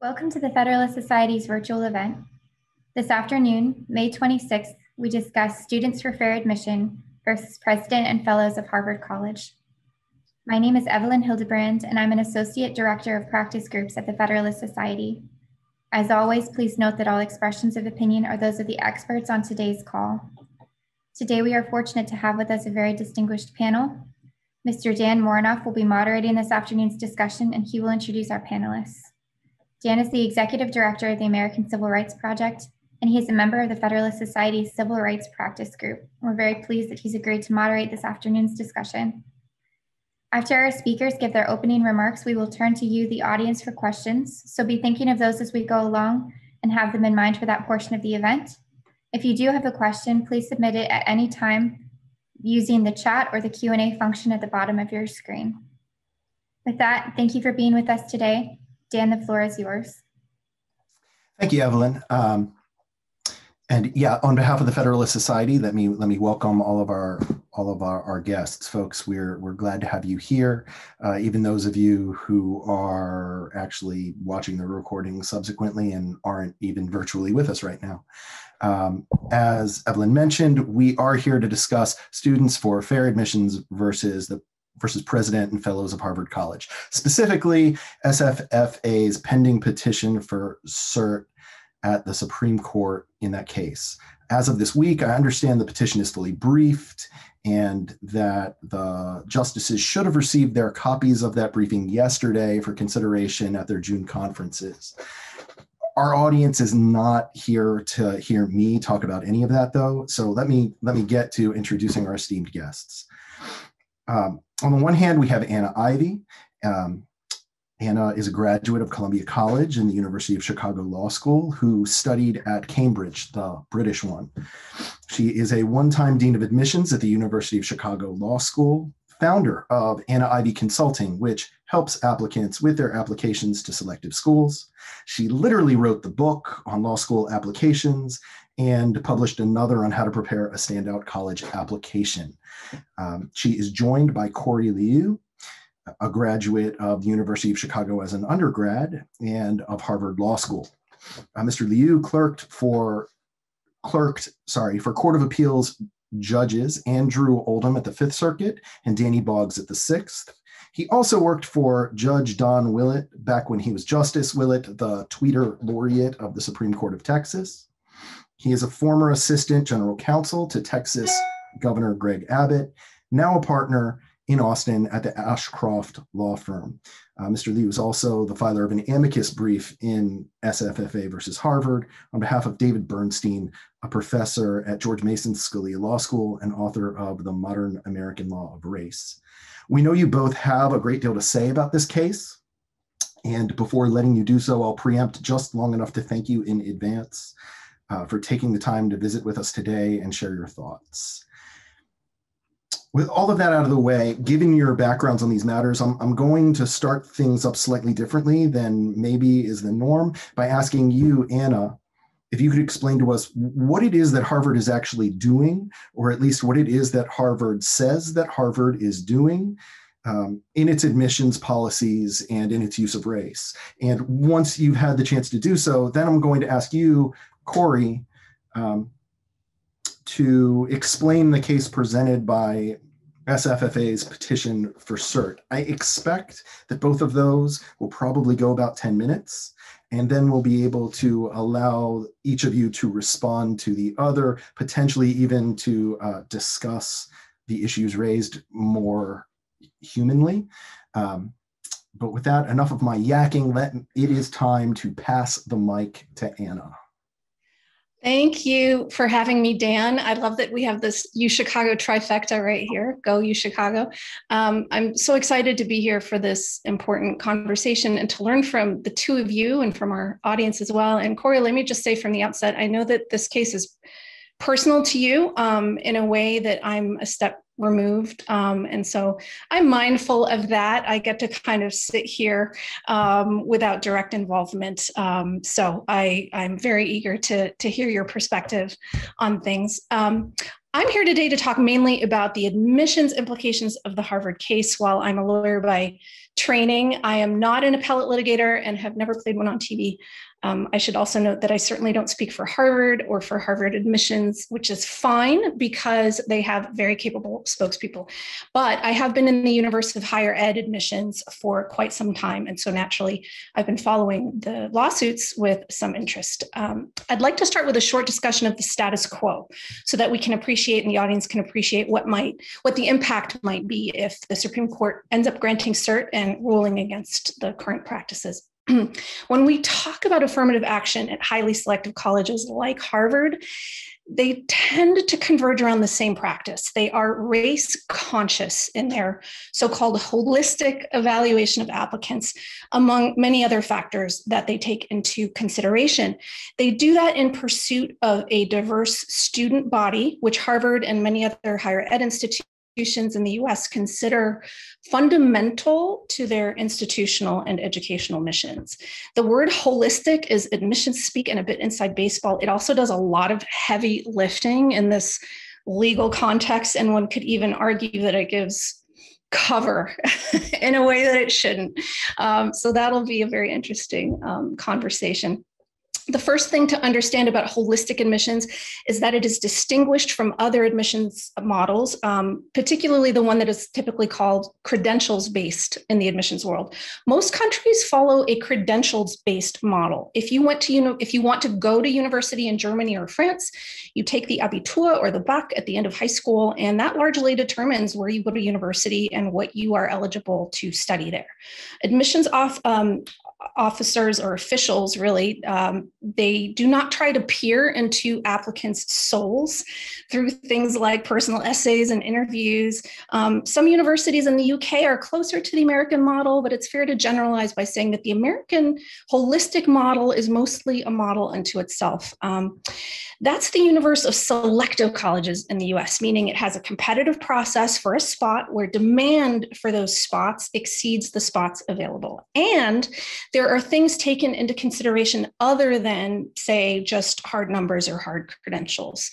Welcome to the Federalist Society's virtual event. This afternoon, May 26th, we discuss Students for Fair Admission versus President and Fellows of Harvard College. My name is Evelyn Hildebrand, and I'm an Associate Director of Practice Groups at the Federalist Society. As always, please note that all expressions of opinion are those of the experts on today's call. Today, we are fortunate to have with us a very distinguished panel. Mr. Dan Morenoff will be moderating this afternoon's discussion, and he will introduce our panelists. Dan is the Executive Director of the American Civil Rights Project, and he is a member of the Federalist Society's Civil Rights Practice Group. We're very pleased that he's agreed to moderate this afternoon's discussion. After our speakers give their opening remarks, we will turn to you, the audience, for questions. So be thinking of those as we go along and have them in mind for that portion of the event. If you do have a question, please submit it at any time using the chat or the Q&A function at the bottom of your screen. With that, thank you for being with us today. Dan, the floor is yours. Thank you, Evelyn. Um, and yeah, on behalf of the Federalist Society, let me let me welcome all of our all of our, our guests, folks. We're we're glad to have you here. Uh, even those of you who are actually watching the recording subsequently and aren't even virtually with us right now. Um, as Evelyn mentioned, we are here to discuss students for fair admissions versus the versus president and fellows of Harvard College, specifically SFFA's pending petition for cert at the Supreme Court in that case. As of this week, I understand the petition is fully briefed and that the justices should have received their copies of that briefing yesterday for consideration at their June conferences. Our audience is not here to hear me talk about any of that though, so let me let me get to introducing our esteemed guests. Um, on the one hand, we have Anna Ivey. Um, Anna is a graduate of Columbia College and the University of Chicago Law School, who studied at Cambridge, the British one. She is a one time Dean of Admissions at the University of Chicago Law School, founder of Anna Ivey Consulting, which helps applicants with their applications to selective schools. She literally wrote the book on law school applications and published another on how to prepare a standout college application. Um, she is joined by Cory Liu, a graduate of the University of Chicago as an undergrad and of Harvard Law School. Uh, Mr. Liu clerked for clerked, sorry, for Court of Appeals judges Andrew Oldham at the Fifth Circuit and Danny Boggs at the Sixth. He also worked for Judge Don Willett back when he was Justice Willett, the Tweeter Laureate of the Supreme Court of Texas. He is a former assistant general counsel to Texas Governor Greg Abbott, now a partner in Austin at the Ashcroft Law Firm. Uh, Mr. Lee was also the filer of an amicus brief in SFFA versus Harvard on behalf of David Bernstein, a professor at George Mason Scalia Law School and author of The Modern American Law of Race. We know you both have a great deal to say about this case. And before letting you do so, I'll preempt just long enough to thank you in advance uh, for taking the time to visit with us today and share your thoughts. With all of that out of the way, given your backgrounds on these matters, I'm, I'm going to start things up slightly differently than maybe is the norm by asking you, Anna, if you could explain to us what it is that Harvard is actually doing, or at least what it is that Harvard says that Harvard is doing um, in its admissions policies and in its use of race. And once you've had the chance to do so, then I'm going to ask you, Cory, um, to explain the case presented by SFFA's petition for cert. I expect that both of those will probably go about 10 minutes, and then we'll be able to allow each of you to respond to the other, potentially even to uh, discuss the issues raised more humanly. Um, but with that, enough of my yakking. Let it is time to pass the mic to Anna. Thank you for having me, Dan. I love that we have this U Chicago trifecta right here. Go U Chicago. Um, I'm so excited to be here for this important conversation and to learn from the two of you and from our audience as well. And Cory, let me just say from the outset, I know that this case is personal to you um, in a way that I'm a step removed. Um, and so I'm mindful of that. I get to kind of sit here um, without direct involvement. Um, so I, I'm very eager to, to hear your perspective on things. Um, I'm here today to talk mainly about the admissions implications of the Harvard case. While I'm a lawyer by training. I am not an appellate litigator and have never played one on TV. Um, I should also note that I certainly don't speak for Harvard or for Harvard admissions, which is fine because they have very capable spokespeople. But I have been in the universe of higher ed admissions for quite some time. And so naturally, I've been following the lawsuits with some interest. Um, I'd like to start with a short discussion of the status quo so that we can appreciate and the audience can appreciate what might, what the impact might be if the Supreme Court ends up granting cert and ruling against the current practices. when we talk about affirmative action at highly selective colleges like Harvard, they tend to converge around the same practice. They are race conscious in their so called holistic evaluation of applicants, among many other factors that they take into consideration. They do that in pursuit of a diverse student body, which Harvard and many other higher ed institutions institutions in the US consider fundamental to their institutional and educational missions. The word holistic is admissions speak and a bit inside baseball. It also does a lot of heavy lifting in this legal context, and one could even argue that it gives cover in a way that it shouldn't. Um, so that'll be a very interesting um, conversation the first thing to understand about holistic admissions is that it is distinguished from other admissions models, um, particularly the one that is typically called credentials based in the admissions world. Most countries follow a credentials based model. If you went to you know if you want to go to university in Germany or France, you take the Abitur or the Bac at the end of high school, and that largely determines where you go to university and what you are eligible to study there. Admissions off um, officers or officials really um, they do not try to peer into applicants souls through things like personal essays and interviews um, some universities in the uk are closer to the american model but it's fair to generalize by saying that the american holistic model is mostly a model unto itself um, that's the universe of selective colleges in the US, meaning it has a competitive process for a spot where demand for those spots exceeds the spots available. And there are things taken into consideration other than, say, just hard numbers or hard credentials.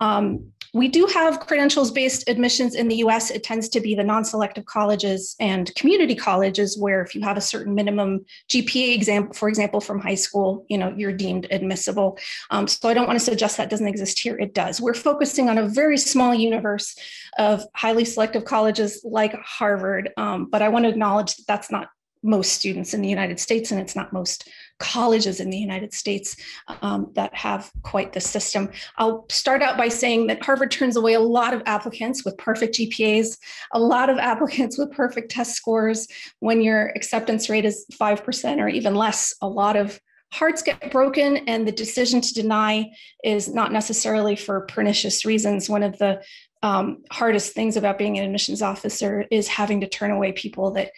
Um, we do have credentials based admissions in the US. It tends to be the non selective colleges and community colleges where if you have a certain minimum GPA for example, from high school, you know, you're deemed admissible. Um, so I don't want to suggest that doesn't exist here. It does. We're focusing on a very small universe of highly selective colleges like Harvard. Um, but I want to acknowledge that that's not most students in the United States, and it's not most colleges in the United States um, that have quite the system. I'll start out by saying that Harvard turns away a lot of applicants with perfect GPAs, a lot of applicants with perfect test scores. When your acceptance rate is 5% or even less, a lot of hearts get broken and the decision to deny is not necessarily for pernicious reasons. One of the um, hardest things about being an admissions officer is having to turn away people that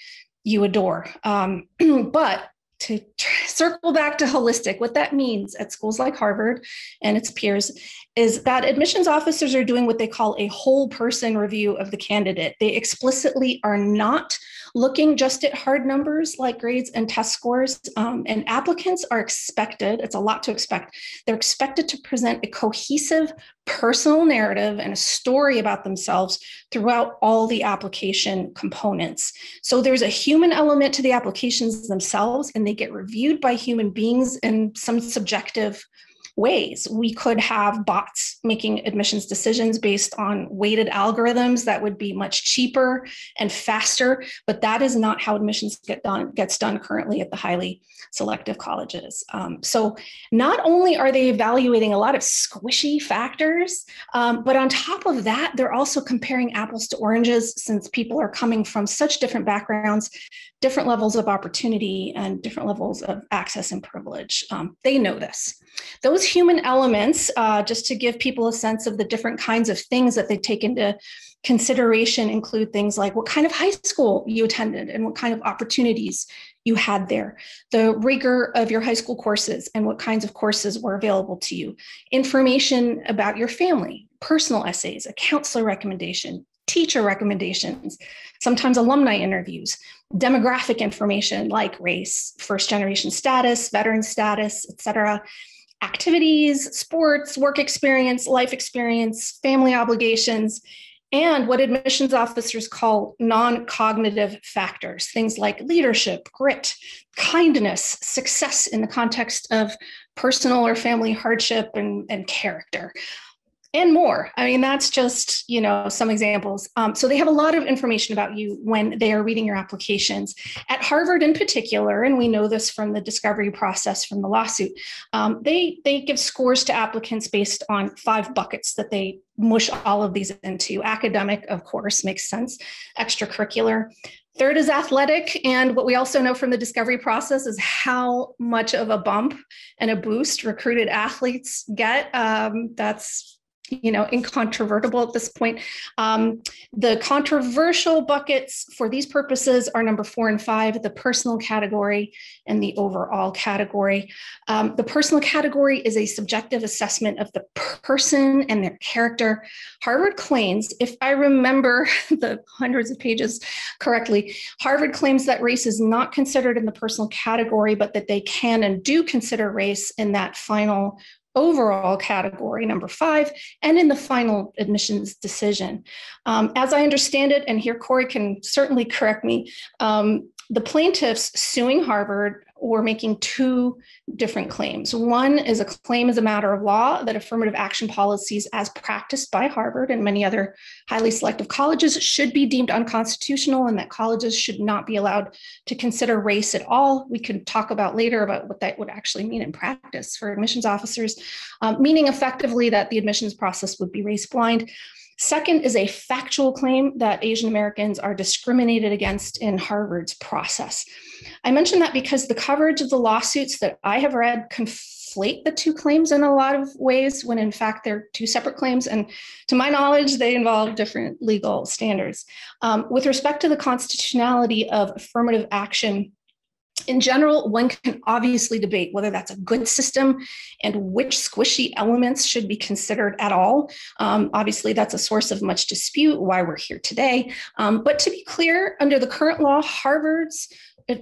you adore. Um, but to circle back to holistic, what that means at schools like Harvard and its peers is that admissions officers are doing what they call a whole person review of the candidate. They explicitly are not looking just at hard numbers like grades and test scores. Um, and applicants are expected, it's a lot to expect, they're expected to present a cohesive personal narrative and a story about themselves throughout all the application components. So there's a human element to the applications themselves, and they get reviewed by human beings in some subjective ways. We could have bots making admissions decisions based on weighted algorithms that would be much cheaper and faster, but that is not how admissions get done gets done currently at the highly selective colleges. Um, so not only are they evaluating a lot of squishy factors, um, but on top of that, they're also comparing apples to oranges since people are coming from such different backgrounds, different levels of opportunity, and different levels of access and privilege. Um, they know this. Those human elements, uh, just to give people a sense of the different kinds of things that they take into consideration, include things like what kind of high school you attended and what kind of opportunities you had there, the rigor of your high school courses and what kinds of courses were available to you, information about your family, personal essays, a counselor recommendation, teacher recommendations, sometimes alumni interviews, demographic information like race, first generation status, veteran status, et cetera. Activities, sports, work experience, life experience, family obligations, and what admissions officers call non cognitive factors, things like leadership, grit, kindness, success in the context of personal or family hardship, and, and character and more. I mean, that's just, you know, some examples. Um, so they have a lot of information about you when they are reading your applications. At Harvard in particular, and we know this from the discovery process from the lawsuit, um, they, they give scores to applicants based on five buckets that they mush all of these into. Academic, of course, makes sense. Extracurricular, Third is athletic. And what we also know from the discovery process is how much of a bump and a boost recruited athletes get. Um, that's you know, incontrovertible at this point. Um, the controversial buckets for these purposes are number four and five, the personal category and the overall category. Um, the personal category is a subjective assessment of the person and their character. Harvard claims, if I remember the hundreds of pages correctly, Harvard claims that race is not considered in the personal category, but that they can and do consider race in that final overall category, number five, and in the final admissions decision. Um, as I understand it, and here Cory can certainly correct me, um, the plaintiffs suing Harvard were making two different claims. One is a claim as a matter of law that affirmative action policies, as practiced by Harvard and many other highly selective colleges, should be deemed unconstitutional and that colleges should not be allowed to consider race at all. We can talk about later about what that would actually mean in practice for admissions officers, um, meaning effectively that the admissions process would be race blind. Second is a factual claim that Asian Americans are discriminated against in Harvard's process. I mention that because the coverage of the lawsuits that I have read conflate the two claims in a lot of ways, when in fact they're two separate claims. And to my knowledge, they involve different legal standards. Um, with respect to the constitutionality of affirmative action, in general, one can obviously debate whether that's a good system and which squishy elements should be considered at all. Um, obviously, that's a source of much dispute, why we're here today. Um, but to be clear, under the current law, Harvard's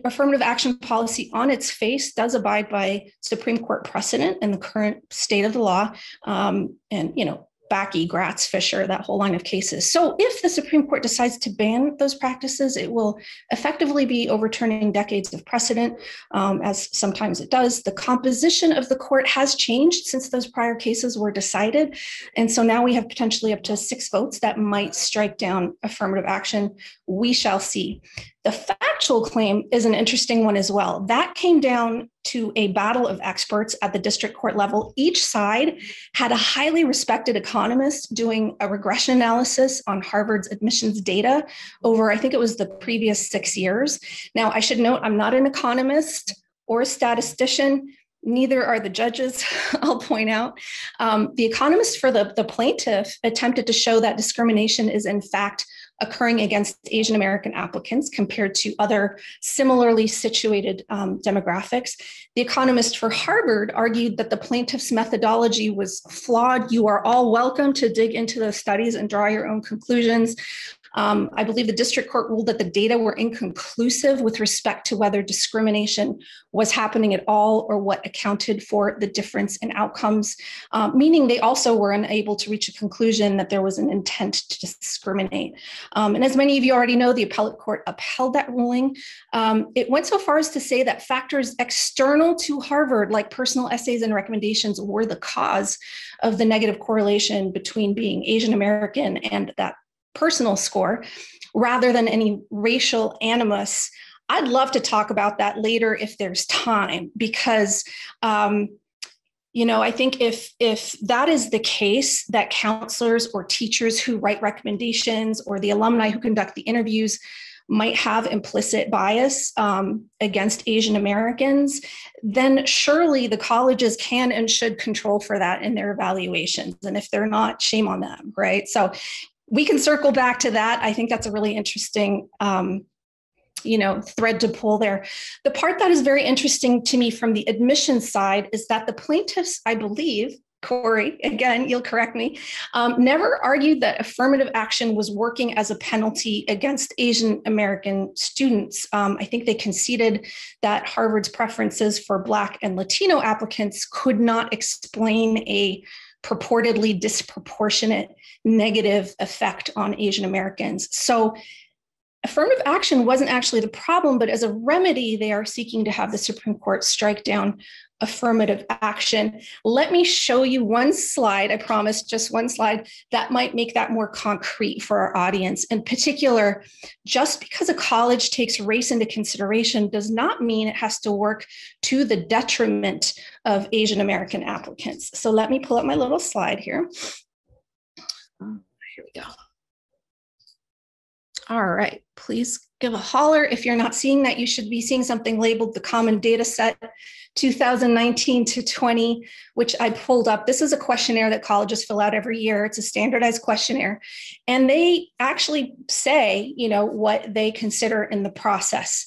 affirmative action policy on its face does abide by Supreme Court precedent and the current state of the law. Um, and, you know, Bakke, Gratz, Fisher, that whole line of cases. So if the Supreme Court decides to ban those practices, it will effectively be overturning decades of precedent, um, as sometimes it does. The composition of the court has changed since those prior cases were decided. And so now we have potentially up to six votes that might strike down affirmative action. We shall see. The factual claim is an interesting one as well. That came down to a battle of experts at the district court level. Each side had a highly respected economist doing a regression analysis on Harvard's admissions data over, I think it was the previous six years. Now, I should note, I'm not an economist or a statistician. Neither are the judges, I'll point out. Um, the economist for the, the plaintiff attempted to show that discrimination is, in fact, occurring against Asian American applicants compared to other similarly situated um, demographics. The economist for Harvard argued that the plaintiff's methodology was flawed. You are all welcome to dig into those studies and draw your own conclusions. Um, I believe the district court ruled that the data were inconclusive with respect to whether discrimination was happening at all or what accounted for the difference in outcomes, um, meaning they also were unable to reach a conclusion that there was an intent to discriminate. Um, and as many of you already know, the appellate court upheld that ruling. Um, it went so far as to say that factors external to Harvard, like personal essays and recommendations, were the cause of the negative correlation between being Asian American and that personal score rather than any racial animus. I'd love to talk about that later if there's time, because um, you know i think if if that is the case that counselors or teachers who write recommendations or the alumni who conduct the interviews might have implicit bias um, against asian americans then surely the colleges can and should control for that in their evaluations and if they're not shame on them right so we can circle back to that. I think that's a really interesting um, you know thread to pull there the part that is very interesting to me from the admission side is that the plaintiffs i believe cory again you'll correct me um, never argued that affirmative action was working as a penalty against asian american students um, i think they conceded that harvard's preferences for black and latino applicants could not explain a purportedly disproportionate negative effect on Asian Americans. So affirmative action wasn't actually the problem, but as a remedy, they are seeking to have the Supreme Court strike down affirmative action. Let me show you one slide, I promise, just one slide that might make that more concrete for our audience. In particular, just because a college takes race into consideration does not mean it has to work to the detriment of Asian American applicants. So let me pull up my little slide here. Here we go. All right, please give a holler. If you're not seeing that, you should be seeing something labeled the common data set 2019 to 20, which I pulled up. This is a questionnaire that colleges fill out every year. It's a standardized questionnaire. And they actually say, you know, what they consider in the process.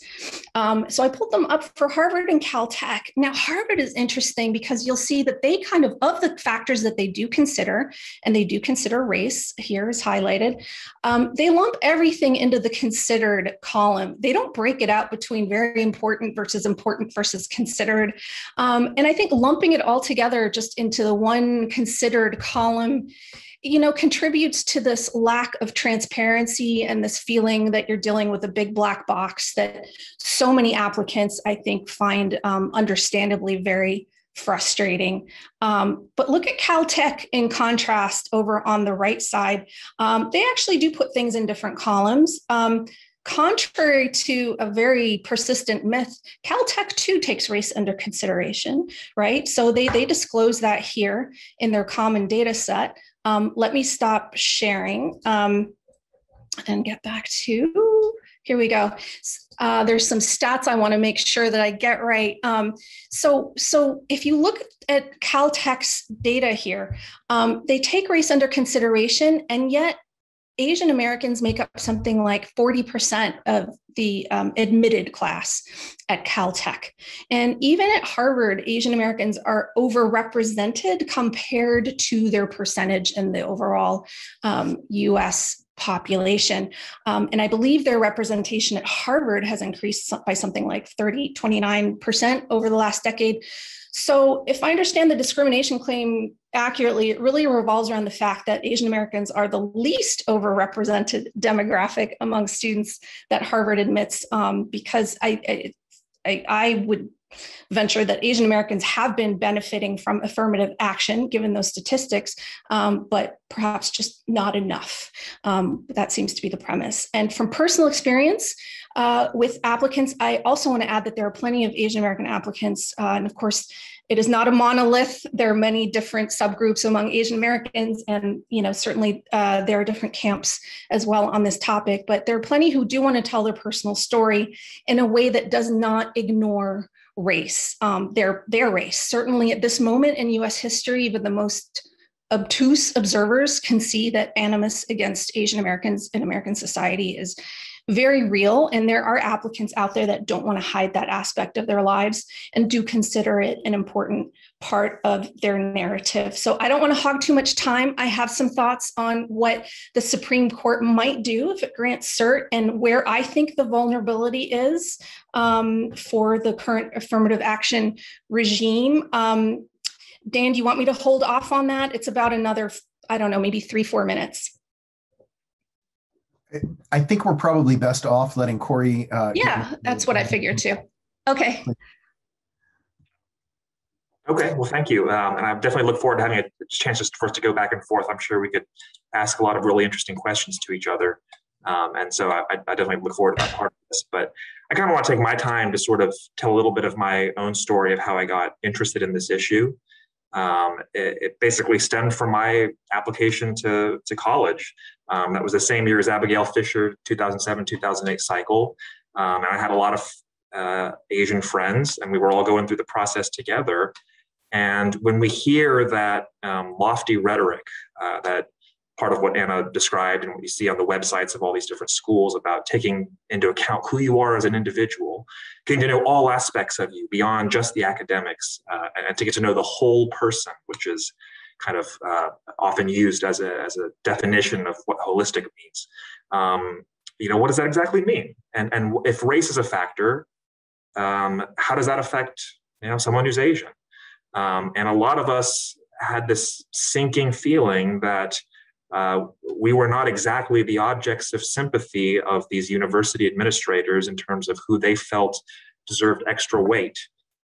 Um, so I pulled them up for Harvard and Caltech. Now, Harvard is interesting because you'll see that they kind of, of the factors that they do consider, and they do consider race, here is highlighted, um, they lump everything into the considered column. They don't break it out between very important versus important versus considered. Um, and I think lumping it all together just into the one considered column you know contributes to this lack of transparency and this feeling that you're dealing with a big black box that so many applicants i think find um, understandably very frustrating. Um, but look at Caltech in contrast over on the right side. Um, they actually do put things in different columns. Um, contrary to a very persistent myth, Caltech too takes race under consideration, right? So they, they disclose that here in their common data set. Um, let me stop sharing um, and get back to, here we go. Uh, there's some stats I want to make sure that I get right. Um, so, so if you look at Caltech's data here, um, they take race under consideration, and yet Asian Americans make up something like 40% of the um, admitted class at Caltech. And even at Harvard, Asian Americans are overrepresented compared to their percentage in the overall um, US population. Um, and I believe their representation at Harvard has increased by something like 30, 29% over the last decade. So, if I understand the discrimination claim accurately, it really revolves around the fact that Asian Americans are the least overrepresented demographic among students that Harvard admits, um, because I, I, I would venture that Asian Americans have been benefiting from affirmative action, given those statistics, um, but perhaps just not enough. Um, that seems to be the premise. And from personal experience uh, with applicants, I also want to add that there are plenty of Asian American applicants, uh, and of course, it is not a monolith. There are many different subgroups among Asian Americans, and you know certainly uh, there are different camps as well on this topic. But there are plenty who do want to tell their personal story in a way that does not ignore race, um, their their race. Certainly at this moment in U.S. history, even the most obtuse observers can see that animus against Asian Americans in American society is very real. And there are applicants out there that don't want to hide that aspect of their lives and do consider it an important part of their narrative. So I don't want to hog too much time. I have some thoughts on what the Supreme Court might do if it grants cert and where I think the vulnerability is um, for the current affirmative action regime. Um, Dan, do you want me to hold off on that? It's about another, I don't know, maybe three, four minutes. I think we're probably best off letting Cory. Uh, yeah, that's what I figured too. Okay. Okay, well, thank you. Um, and I definitely look forward to having a chance just for us to go back and forth. I'm sure we could ask a lot of really interesting questions to each other. Um, and so I, I, definitely look forward to that part of this. But I kind of want to take my time to sort of tell a little bit of my own story of how I got interested in this issue. Um, it, it, basically stemmed from my application to, to college. Um, that was the same year as Abigail Fisher, 2007 2008 cycle. Um, and I had a lot of uh, Asian friends, and we were all going through the process together. And when we hear that um, lofty rhetoric, uh, that part of what Anna described and what you see on the websites of all these different schools about taking into account who you are as an individual, getting to know all aspects of you beyond just the academics, uh, and to get to know the whole person, which is kind of uh, often used as a, as a definition of what holistic means. Um, you know, what does that exactly mean? And, and if race is a factor, um, how does that affect you know someone who's Asian? Um, and a lot of us had this sinking feeling that uh, we were not exactly the objects of sympathy of these university administrators in terms of who they felt deserved extra weight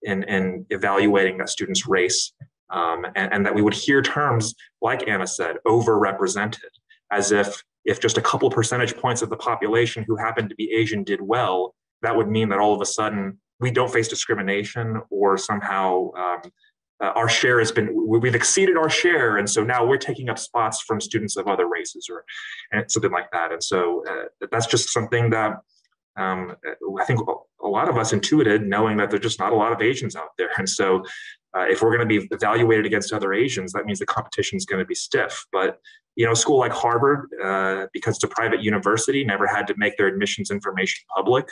in, in evaluating that student's race. Um, and, and, that we would hear terms, like Anna said, overrepresented, as if if just a couple percentage points of the population who happened to be Asian did well, that would mean that all of a sudden we don't face discrimination or somehow um, uh, our share has been we've exceeded our share and so now we're taking up spots from students of other races or something like that. And so uh, that's just something that um, i think a lot of us intuited knowing that there's just not a lot of asians out there. And so uh, if we're going to be evaluated against other asians that means the competition is going to be stiff but you know a school like harvard uh, because it's a private university never had to make their admissions information public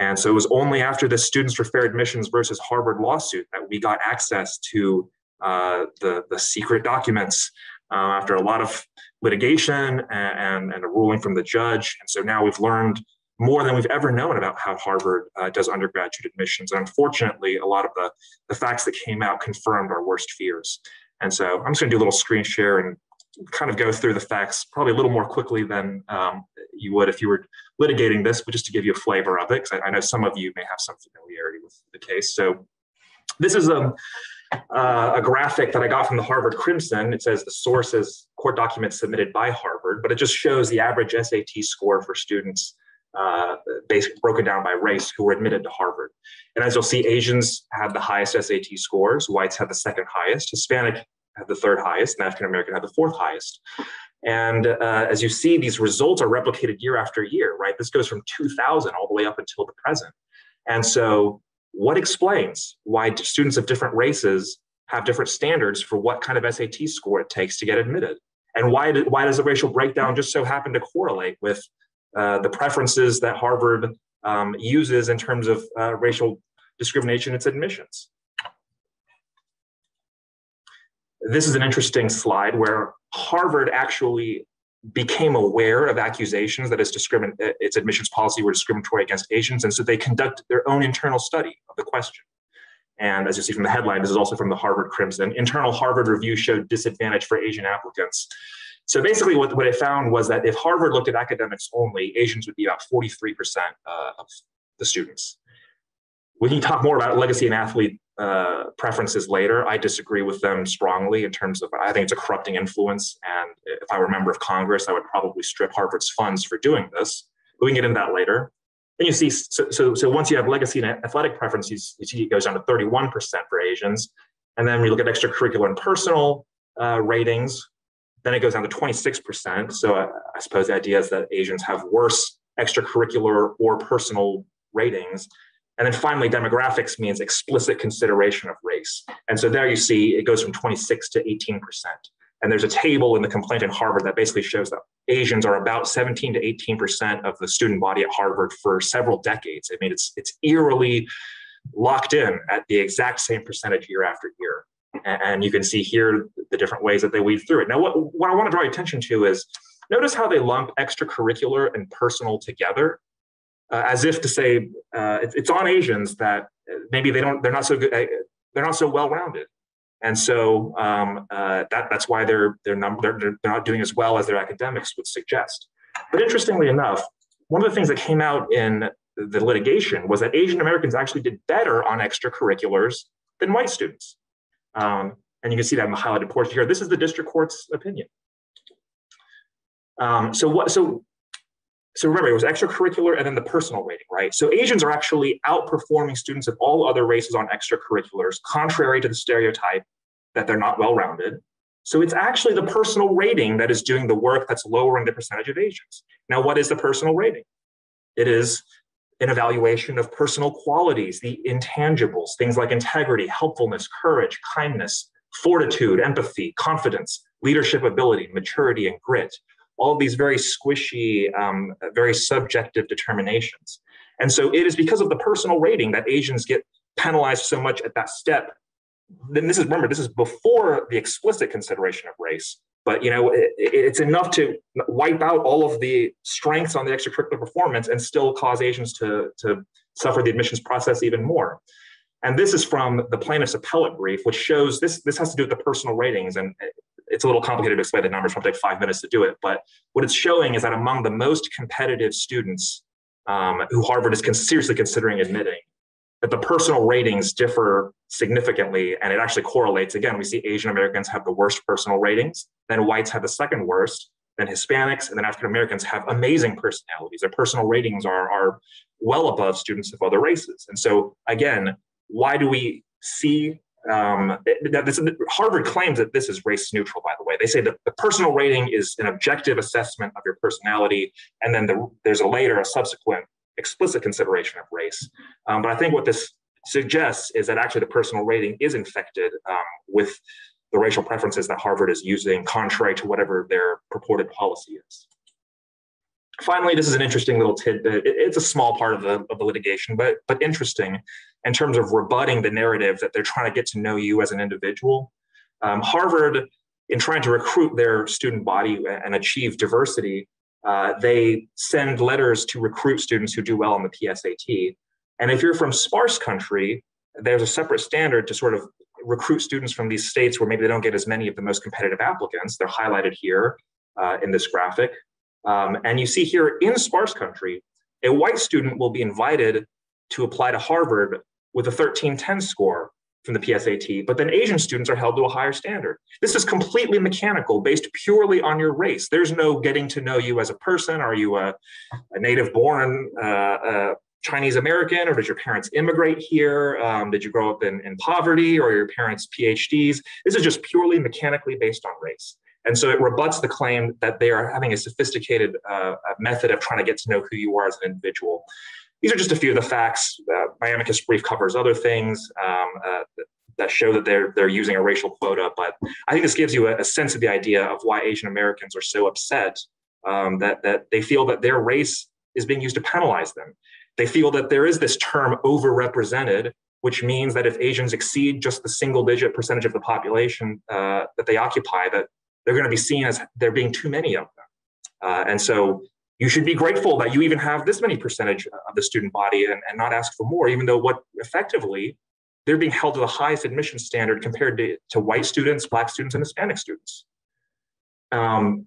and so it was only after the Students for Fair Admissions versus Harvard lawsuit that we got access to uh, the, the secret documents uh, after a lot of litigation and, and, and, a ruling from the judge. And so now we've learned more than we've ever known about how Harvard uh, does undergraduate admissions. And unfortunately, a lot of the, the facts that came out confirmed our worst fears. And so I'm just going to do a little screen share and kind of go through the facts probably a little more quickly than um, you would if you were litigating this, but just to give you a flavor of it, because I, I, know some of you may have some familiarity with the case. So this is a, uh, a graphic that I got from the Harvard Crimson. It says the source is court documents submitted by Harvard, but it just shows the average SAT score for students uh, basically broken down by race who were admitted to Harvard. And as you'll see, Asians had the highest SAT scores, whites had the second highest, Hispanic had the third highest, and African American had the fourth highest. And uh, as you see, these results are replicated year after year, right? This goes from 2000 all the way up until the present. And so, what explains why students of different races have different standards for what kind of SAT score it takes to get admitted? And why, why does the racial breakdown just so happen to correlate with uh, the preferences that Harvard um, uses in terms of uh, racial discrimination in its admissions? This is an interesting slide where Harvard actually became aware of accusations that its, discrimin- its admissions policy were discriminatory against Asians, and so they conducted their own internal study of the question. And as you see from the headline, this is also from the Harvard Crimson. Internal Harvard review showed disadvantage for Asian applicants. So basically, what, what it found was that if Harvard looked at academics only, Asians would be about 43% uh, of the students. We can talk more about legacy and athlete uh, preferences later. I disagree with them strongly in terms of I think it's a corrupting influence. And if I were a member of Congress, I would probably strip Harvard's funds for doing this. But we can get into that later. And you see, so, so, so once you have legacy and athletic preferences, you see it goes down to 31% for Asians. And then we look at extracurricular and personal uh, ratings, then it goes down to 26%. So I, I suppose the idea is that Asians have worse extracurricular or personal ratings. And then finally, demographics means explicit consideration of race. And so there you see it goes from 26 to 18%. And there's a table in the complaint in Harvard that basically shows that Asians are about 17 to 18% of the student body at Harvard for several decades. I mean, it's, it's eerily locked in at the exact same percentage year after year. And you can see here the different ways that they weave through it. Now, what, what I want to draw attention to is notice how they lump extracurricular and personal together uh, as if to say uh, it, it's on Asians that maybe they don't they're not so good uh, they're not so well rounded, and so um, uh, that that's why they're they're, num- they're they're not doing as well as their academics would suggest. But interestingly enough, one of the things that came out in the litigation was that Asian Americans actually did better on extracurriculars than white students. Um, and you can see that in the highlighted portion here. This is the district court's opinion. Um, so what? So so remember, it was extracurricular and then the personal rating, right? So Asians are actually outperforming students of all other races on extracurriculars, contrary to the stereotype that they're not well rounded. So it's actually the personal rating that is doing the work that's lowering the percentage of Asians. Now, what is the personal rating? It is an evaluation of personal qualities, the intangibles, things like integrity, helpfulness, courage, kindness, fortitude, empathy, confidence, leadership ability, maturity, and grit all these very squishy, um, very subjective determinations. And so it is because of the personal rating that Asians get penalized so much at that step. Then this is remember this is before the explicit consideration of race, but you know it, it's enough to wipe out all of the strengths on the extracurricular performance and still cause Asians to to suffer the admissions process even more. And this is from the plaintiff's appellate brief, which shows this, this has to do with the personal ratings. And it's a little complicated to explain the numbers, it'll take five minutes to do it. But what it's showing is that among the most competitive students um, who Harvard is con- seriously considering admitting, that the personal ratings differ significantly and it actually correlates. Again, we see Asian Americans have the worst personal ratings, then whites have the second worst, then Hispanics, and then African Americans have amazing personalities. Their personal ratings are, are well above students of other races. And so, again, why do we see um, that this, Harvard claims that this is race neutral, by the way. They say that the personal rating is an objective assessment of your personality, and then the, there's a later, a subsequent explicit consideration of race. Um, but I think what this suggests is that actually the personal rating is infected um, with the racial preferences that Harvard is using, contrary to whatever their purported policy is. Finally, this is an interesting little tidbit. It's a small part of the, of the litigation, but, but interesting in terms of rebutting the narrative that they're trying to get to know you as an individual. Um, Harvard, in trying to recruit their student body and achieve diversity, uh, they send letters to recruit students who do well on the PSAT. And if you're from sparse country, there's a separate standard to sort of recruit students from these states where maybe they don't get as many of the most competitive applicants. They're highlighted here uh, in this graphic. Um, and you see here in sparse country, a white student will be invited to apply to Harvard with a 1310 score from the PSAT, but then Asian students are held to a higher standard. This is completely mechanical, based purely on your race. There's no getting to know you as a person. Are you a, a native born uh, uh, Chinese American, or did your parents immigrate here? Um, did you grow up in, in poverty, or your parents' PhDs? This is just purely mechanically based on race. And so it rebuts the claim that they are having a sophisticated uh, method of trying to get to know who you are as an individual. These are just a few of the facts. Uh, my amicus brief covers other things um, uh, that show that they're they're using a racial quota, but I think this gives you a, a sense of the idea of why Asian Americans are so upset um, that that they feel that their race is being used to penalize them. They feel that there is this term overrepresented, which means that if Asians exceed just the single digit percentage of the population uh, that they occupy, that they're going to be seen as there being too many of them. Uh, and so you should be grateful that you even have this many percentage of the student body and, and not ask for more, even though what effectively they're being held to the highest admission standard compared to, to white students, black students, and Hispanic students. Um,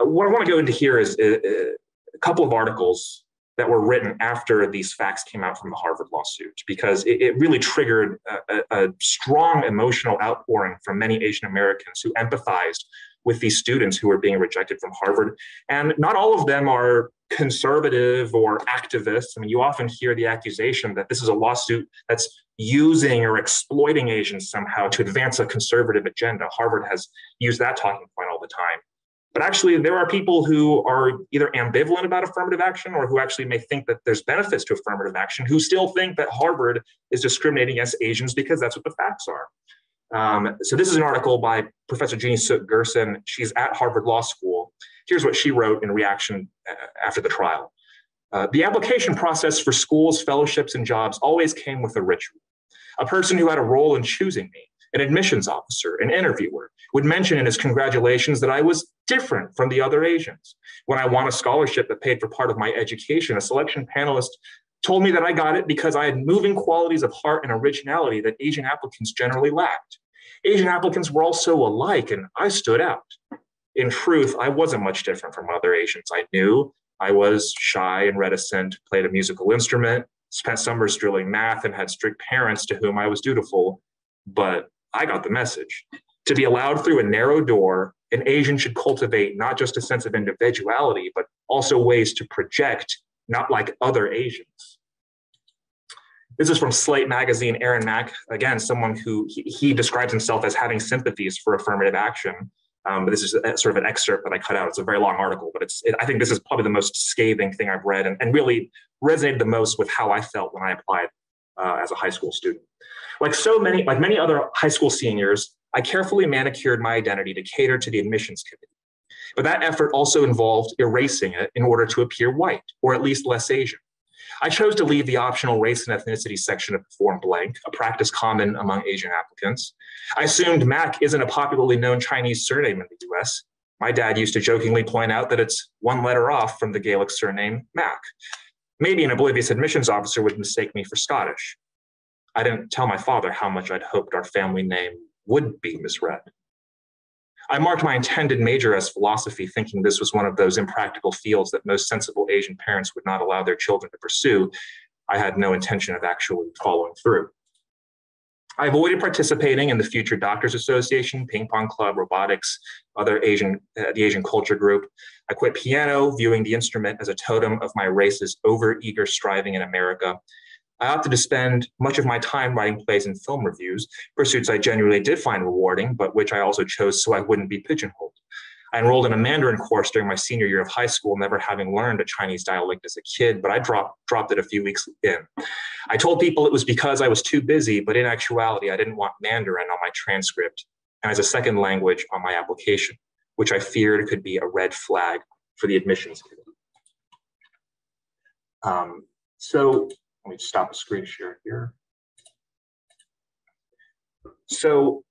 what I want to go into here is a, uh, uh, a, couple of articles that were written after these facts came out from the Harvard lawsuit, because it, it really triggered a, a, strong emotional outpouring from many Asian Americans who empathized with these students who are being rejected from Harvard. And not all of them are conservative or activists. I mean, you often hear the accusation that this is a lawsuit that's using or exploiting Asians somehow to advance a conservative agenda. Harvard has used that talking point all the time. But actually, there are people who are either ambivalent about affirmative action or who actually may think that there's benefits to affirmative action, who still think that Harvard is discriminating against Asians because that's what the facts are. Um, so this is an article by Professor Jeannie Suk Gersen. She's at Harvard Law School. Here's what she wrote in reaction uh, after the trial. Uh, the application process for schools, fellowships, and jobs always came with a ritual. A person who had a role in choosing me, an admissions officer, an interviewer, would mention in his congratulations that I was different from the other Asians. When I won a scholarship that paid for part of my education, a selection panelist told me that I got it because I had moving qualities of heart and originality that Asian applicants generally lacked. Asian applicants were all so alike, and I stood out. In truth, I wasn't much different from other Asians I knew. I was shy and reticent, played a musical instrument, spent summers drilling math, and had strict parents to whom I was dutiful. But I got the message. To be allowed through a narrow door, an Asian should cultivate not just a sense of individuality, but also ways to project, not like other Asians. This is from Slate magazine. Aaron Mak, again, someone who he, he describes himself as having sympathies for affirmative action. Um, but this is a, sort of an excerpt that I cut out. It's a very long article, but it's it, I think this is probably the most scathing thing I've read and, and really resonated the most with how I felt when I applied uh, as a high school student. Like so many, like many other high school seniors, I carefully manicured my identity to cater to the admissions committee. But that effort also involved erasing it in order to appear white, or at least less Asian. I chose to leave the optional race and ethnicity section of the form blank, a practice common among Asian applicants. I assumed Mak isn't a popularly known Chinese surname in the US. My dad used to jokingly point out that it's one letter off from the Gaelic surname Mac. Maybe an oblivious admissions officer would mistake me for Scottish. I didn't tell my father how much I'd hoped our family name would be misread. I marked my intended major as philosophy, thinking this was one of those impractical fields that most sensible Asian parents would not allow their children to pursue. I had no intention of actually following through. I avoided participating in the Future Doctors Association, Ping Pong Club, robotics, other Asian, uh, the Asian culture group. I quit piano, viewing the instrument as a totem of my race's over-eager striving in America. I opted to spend much of my time writing plays and film reviews, pursuits I genuinely did find rewarding, but which I also chose so I wouldn't be pigeonholed. I enrolled in a Mandarin course during my senior year of high school, never having learned a Chinese dialect as a kid, but I dropped, dropped it a few weeks in. I told people it was because I was too busy, but in actuality, I didn't want Mandarin on my transcript and as a second language on my application, which I feared could be a red flag for the admissions committee. Um, so let me stop the screen share here. So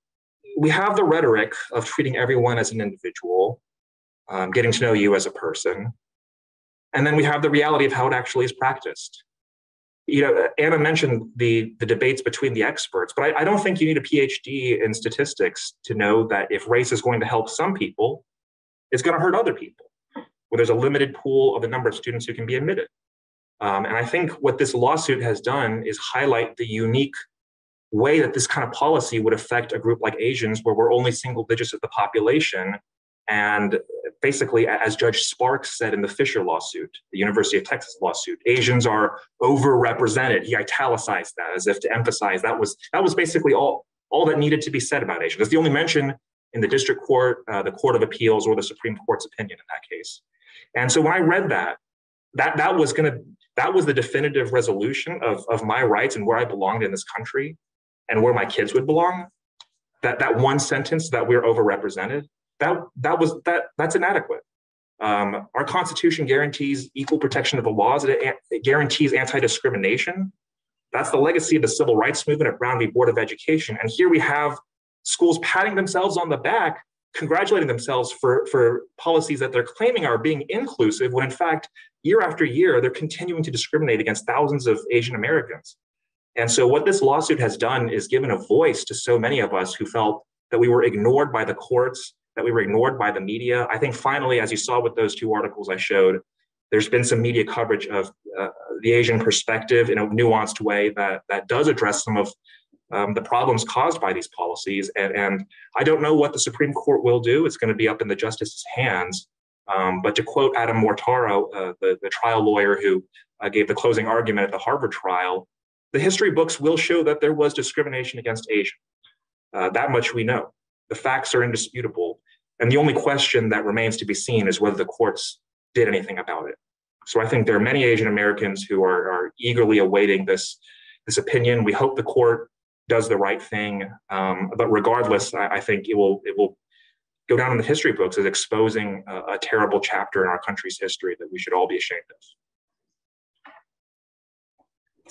we have the rhetoric of treating everyone as an individual, um, getting to know you as a person. And then we have the reality of how it actually is practiced. You know, Anna mentioned the, the debates between the experts, but I, I don't think you need a PhD in statistics to know that if race is going to help some people, it's going to hurt other people, where there's a limited pool of the number of students who can be admitted. Um, and I think what this lawsuit has done is highlight the unique way that this kind of policy would affect a group like Asians, where we're only single digits of the population. And basically, as Judge Sparks said in the Fisher lawsuit, the University of Texas lawsuit, Asians are overrepresented. He italicized that as if to emphasize that was that was basically all all that needed to be said about Asians. That's the only mention in the district court, uh, the Court of Appeals, or the Supreme Court's opinion in that case. And so when I read that, that that was going to that was the definitive resolution of, of my rights and where I belonged in this country and where my kids would belong, that that one sentence that we're overrepresented, that that was that that's inadequate. Um, our Constitution guarantees equal protection of the laws. It, it guarantees anti-discrimination. That's the legacy of the civil rights movement at Brown v. Board of Education. And here we have schools patting themselves on the back, congratulating themselves for, for policies that they're claiming are being inclusive, when in fact, year after year, they're continuing to discriminate against thousands of Asian Americans. And so, what this lawsuit has done is given a voice to so many of us who felt that we were ignored by the courts, that we were ignored by the media. I think finally, as you saw with those two articles I showed, there's been some media coverage of uh, the Asian perspective in a nuanced way that, that does address some of um, the problems caused by these policies. And, and I don't know what the Supreme Court will do. It's going to be up in the justice's hands. Um, but to quote Adam Mortara, uh, the, the trial lawyer who uh, gave the closing argument at the Harvard trial, the history books will show that there was discrimination against Asians. Uh, that much we know. The facts are indisputable. And the only question that remains to be seen is whether the courts did anything about it. So I think there are many Asian Americans who are, are eagerly awaiting this, this opinion. We hope the court does the right thing. Um, but regardless, I, I, think it will, it will go down in the history books as exposing a, a terrible chapter in our country's history that we should all be ashamed of.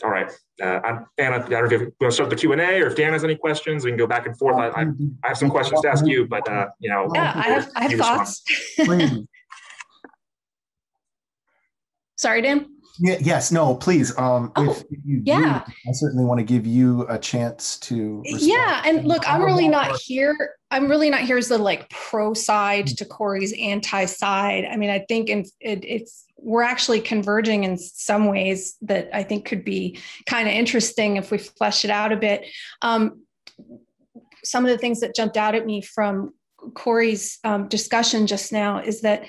All right, uh, Anna, I don't know if you want to start the Q and A, or if Dan has any questions, we can go back and forth. I, I, I have some questions to ask you, but uh, you know, yeah, I have, I have thoughts. Sorry, Dan. Yeah, yes, no, please. Um, oh, if you yeah. Do, I certainly want to give you a chance to. Respond. Yeah, and look, I'm really not here. I'm really not here as the like pro side to Cory's anti side. I mean, I think in, it, it's we're actually converging in some ways that I think could be kind of interesting if we flesh it out a bit. Um, some of the things that jumped out at me from Cory's um, discussion just now is that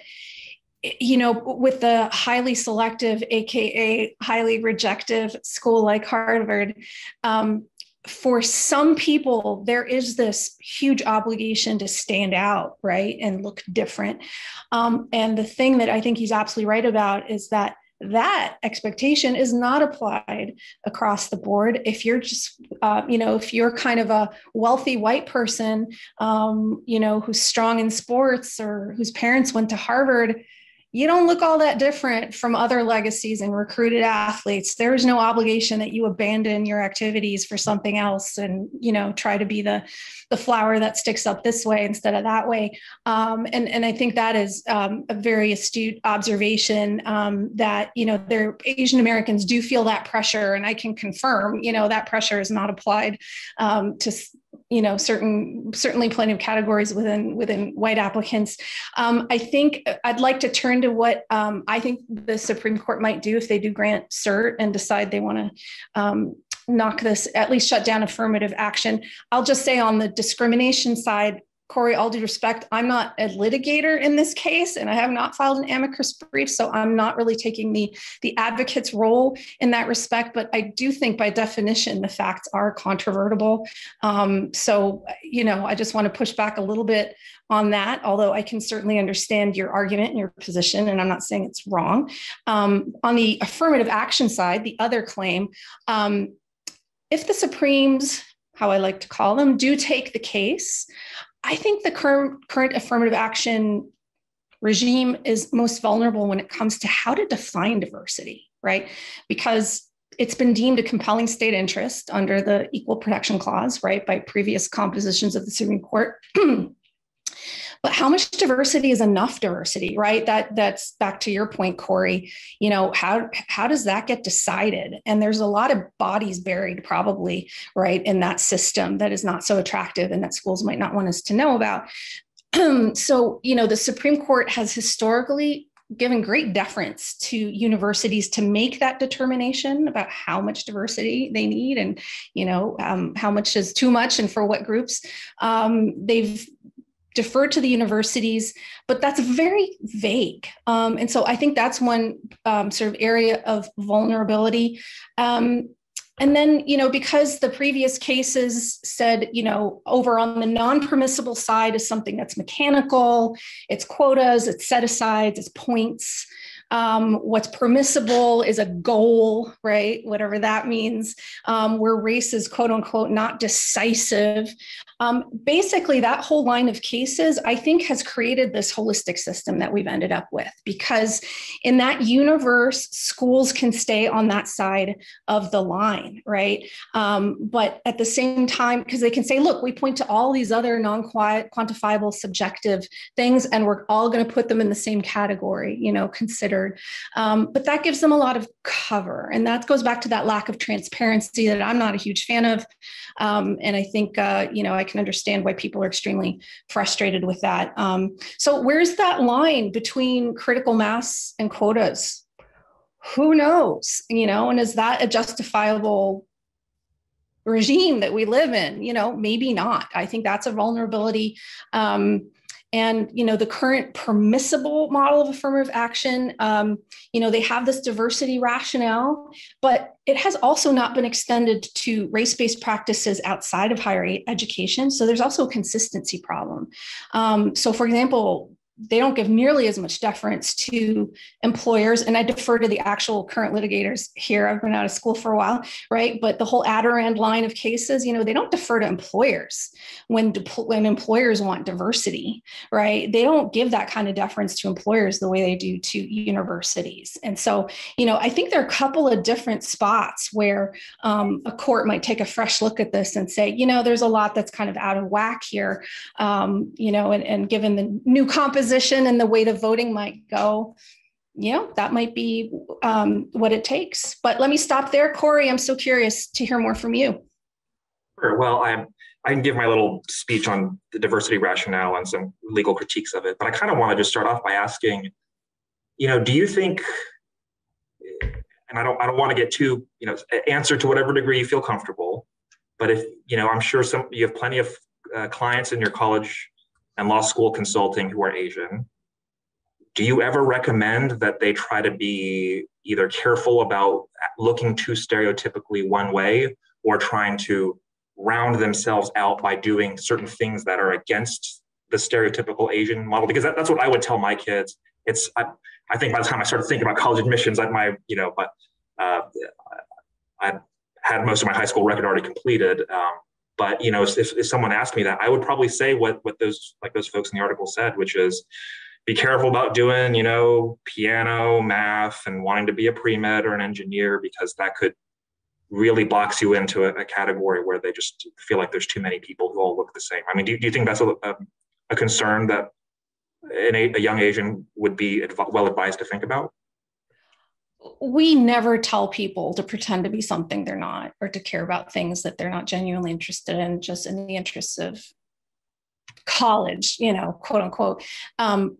you know, with the highly selective, AKA highly rejective school like Harvard, um, for some people, there is this huge obligation to stand out, right, and look different. Um, and the thing that I think he's absolutely right about is that that expectation is not applied across the board if you're just uh, you know if you're kind of a wealthy white person um, you know who's strong in sports or whose parents went to harvard you don't look all that different from other legacies and recruited athletes. There is no obligation that you abandon your activities for something else and you know try to be the the flower that sticks up this way instead of that way. Um, and and i think that is um, a very astute observation um, that you know there asian americans do feel that pressure and i can confirm you know that pressure is not applied um, to you know certain certainly plenty of categories within within white applicants. Um, i think i'd like to turn to what um, i think the supreme court might do if they do grant cert and decide they want to um, knock this at least shut down affirmative action. I'll just say on the discrimination side Cory, all due respect, I'm not a litigator in this case, and I have not filed an amicus brief, so I'm not really taking the the advocate's role in that respect. But I do think, by definition, the facts are controvertible. Um, so, you know, I just want to push back a little bit on that. Although I can certainly understand your argument and your position, and I'm not saying it's wrong. Um, on the affirmative action side, the other claim, um, if the Supremes how I like to call them, do take the case. I think the current current affirmative action regime is most vulnerable when it comes to how to define diversity, right? Because it's been deemed a compelling state interest under the Equal Protection Clause, right, by previous compositions of the Supreme Court. but how much diversity is enough diversity right? That that's back to your point cory. You know how how does that get decided? And there's a lot of bodies buried probably right in that system that is not so attractive and that schools might not want us to know about. So you know the supreme court has historically given great deference to universities to make that determination about how much diversity they need and you know um, how much is too much and for what groups. Um, they've defer to the universities, but that's very vague. Um, and so I think that's one um, sort of area of vulnerability. Um, and then, you know, because the previous cases said, you know, over on the non permissible side is something that's mechanical, it's quotas, it's set asides, it's points. Um, what's permissible is a goal, right? Whatever that means, um, where race is quote unquote not decisive. Um, basically, that whole line of cases, I think, has created this holistic system that we've ended up with because in that universe, schools can stay on that side of the line, right? Um, but at the same time, because they can say, look, we point to all these other non quantifiable subjective things, and we're all going to put them in the same category, you know, considered. Um, but that gives them a lot of cover. And that goes back to that lack of transparency that I'm not a huge fan of. Um, and I think, uh, you know, I can understand why people are extremely frustrated with that. Um, so, where's that line between critical mass and quotas? Who knows? You know, and is that a justifiable regime that we live in? You know, maybe not. I think that's a vulnerability. Um, and you know the current permissible model of affirmative action um, you know they have this diversity rationale but it has also not been extended to race-based practices outside of higher education. So there's also a consistency problem. Um, so for example they don't give nearly as much deference to employers. And I defer to the actual current litigators here. I've been out of school for a while, right? But the whole Adarand line of cases, you know, they don't defer to employers when, when employers want diversity, right? They don't give that kind of deference to employers the way they do to universities. And so, you know, I think there are a couple of different spots where um, a court might take a fresh look at this and say, you know, there's a lot that's kind of out of whack here, um, you know, and, and given the new composition position and the way the voting might go, you know, that might be um, what it takes. But let me stop there. Cory, I'm so curious to hear more from you. Sure. Well, I'm, I can give my little speech on the diversity rationale and some legal critiques of it, but I kind of want to just start off by asking, you know, do you think, and I don't, I don't want to get too, you know, answer to whatever degree you feel comfortable, but if, you know, I'm sure some, you have plenty of uh, clients in your college and law school consulting who are Asian, do you ever recommend that they try to be either careful about looking too stereotypically one way or trying to round themselves out by doing certain things that are against the stereotypical Asian model? Because that, that's what I would tell my kids. It's I, I think by the time I started thinking about college admissions, I my you know, but uh, I had most of my high school record already completed. Um, but you know, if, if someone asked me that, I would probably say what what those like those folks in the article said, which is, be careful about doing, you know, piano, math, and wanting to be a pre med or an engineer because that could really box you into a, a, category where they just feel like there's too many people who all look the same. I mean, do, do you think that's a, a, a concern that an, a young Asian would be well advised to think about? We never tell people to pretend to be something they're not or to care about things that they're not genuinely interested in, just in the interests of college, you know, quote unquote. Um,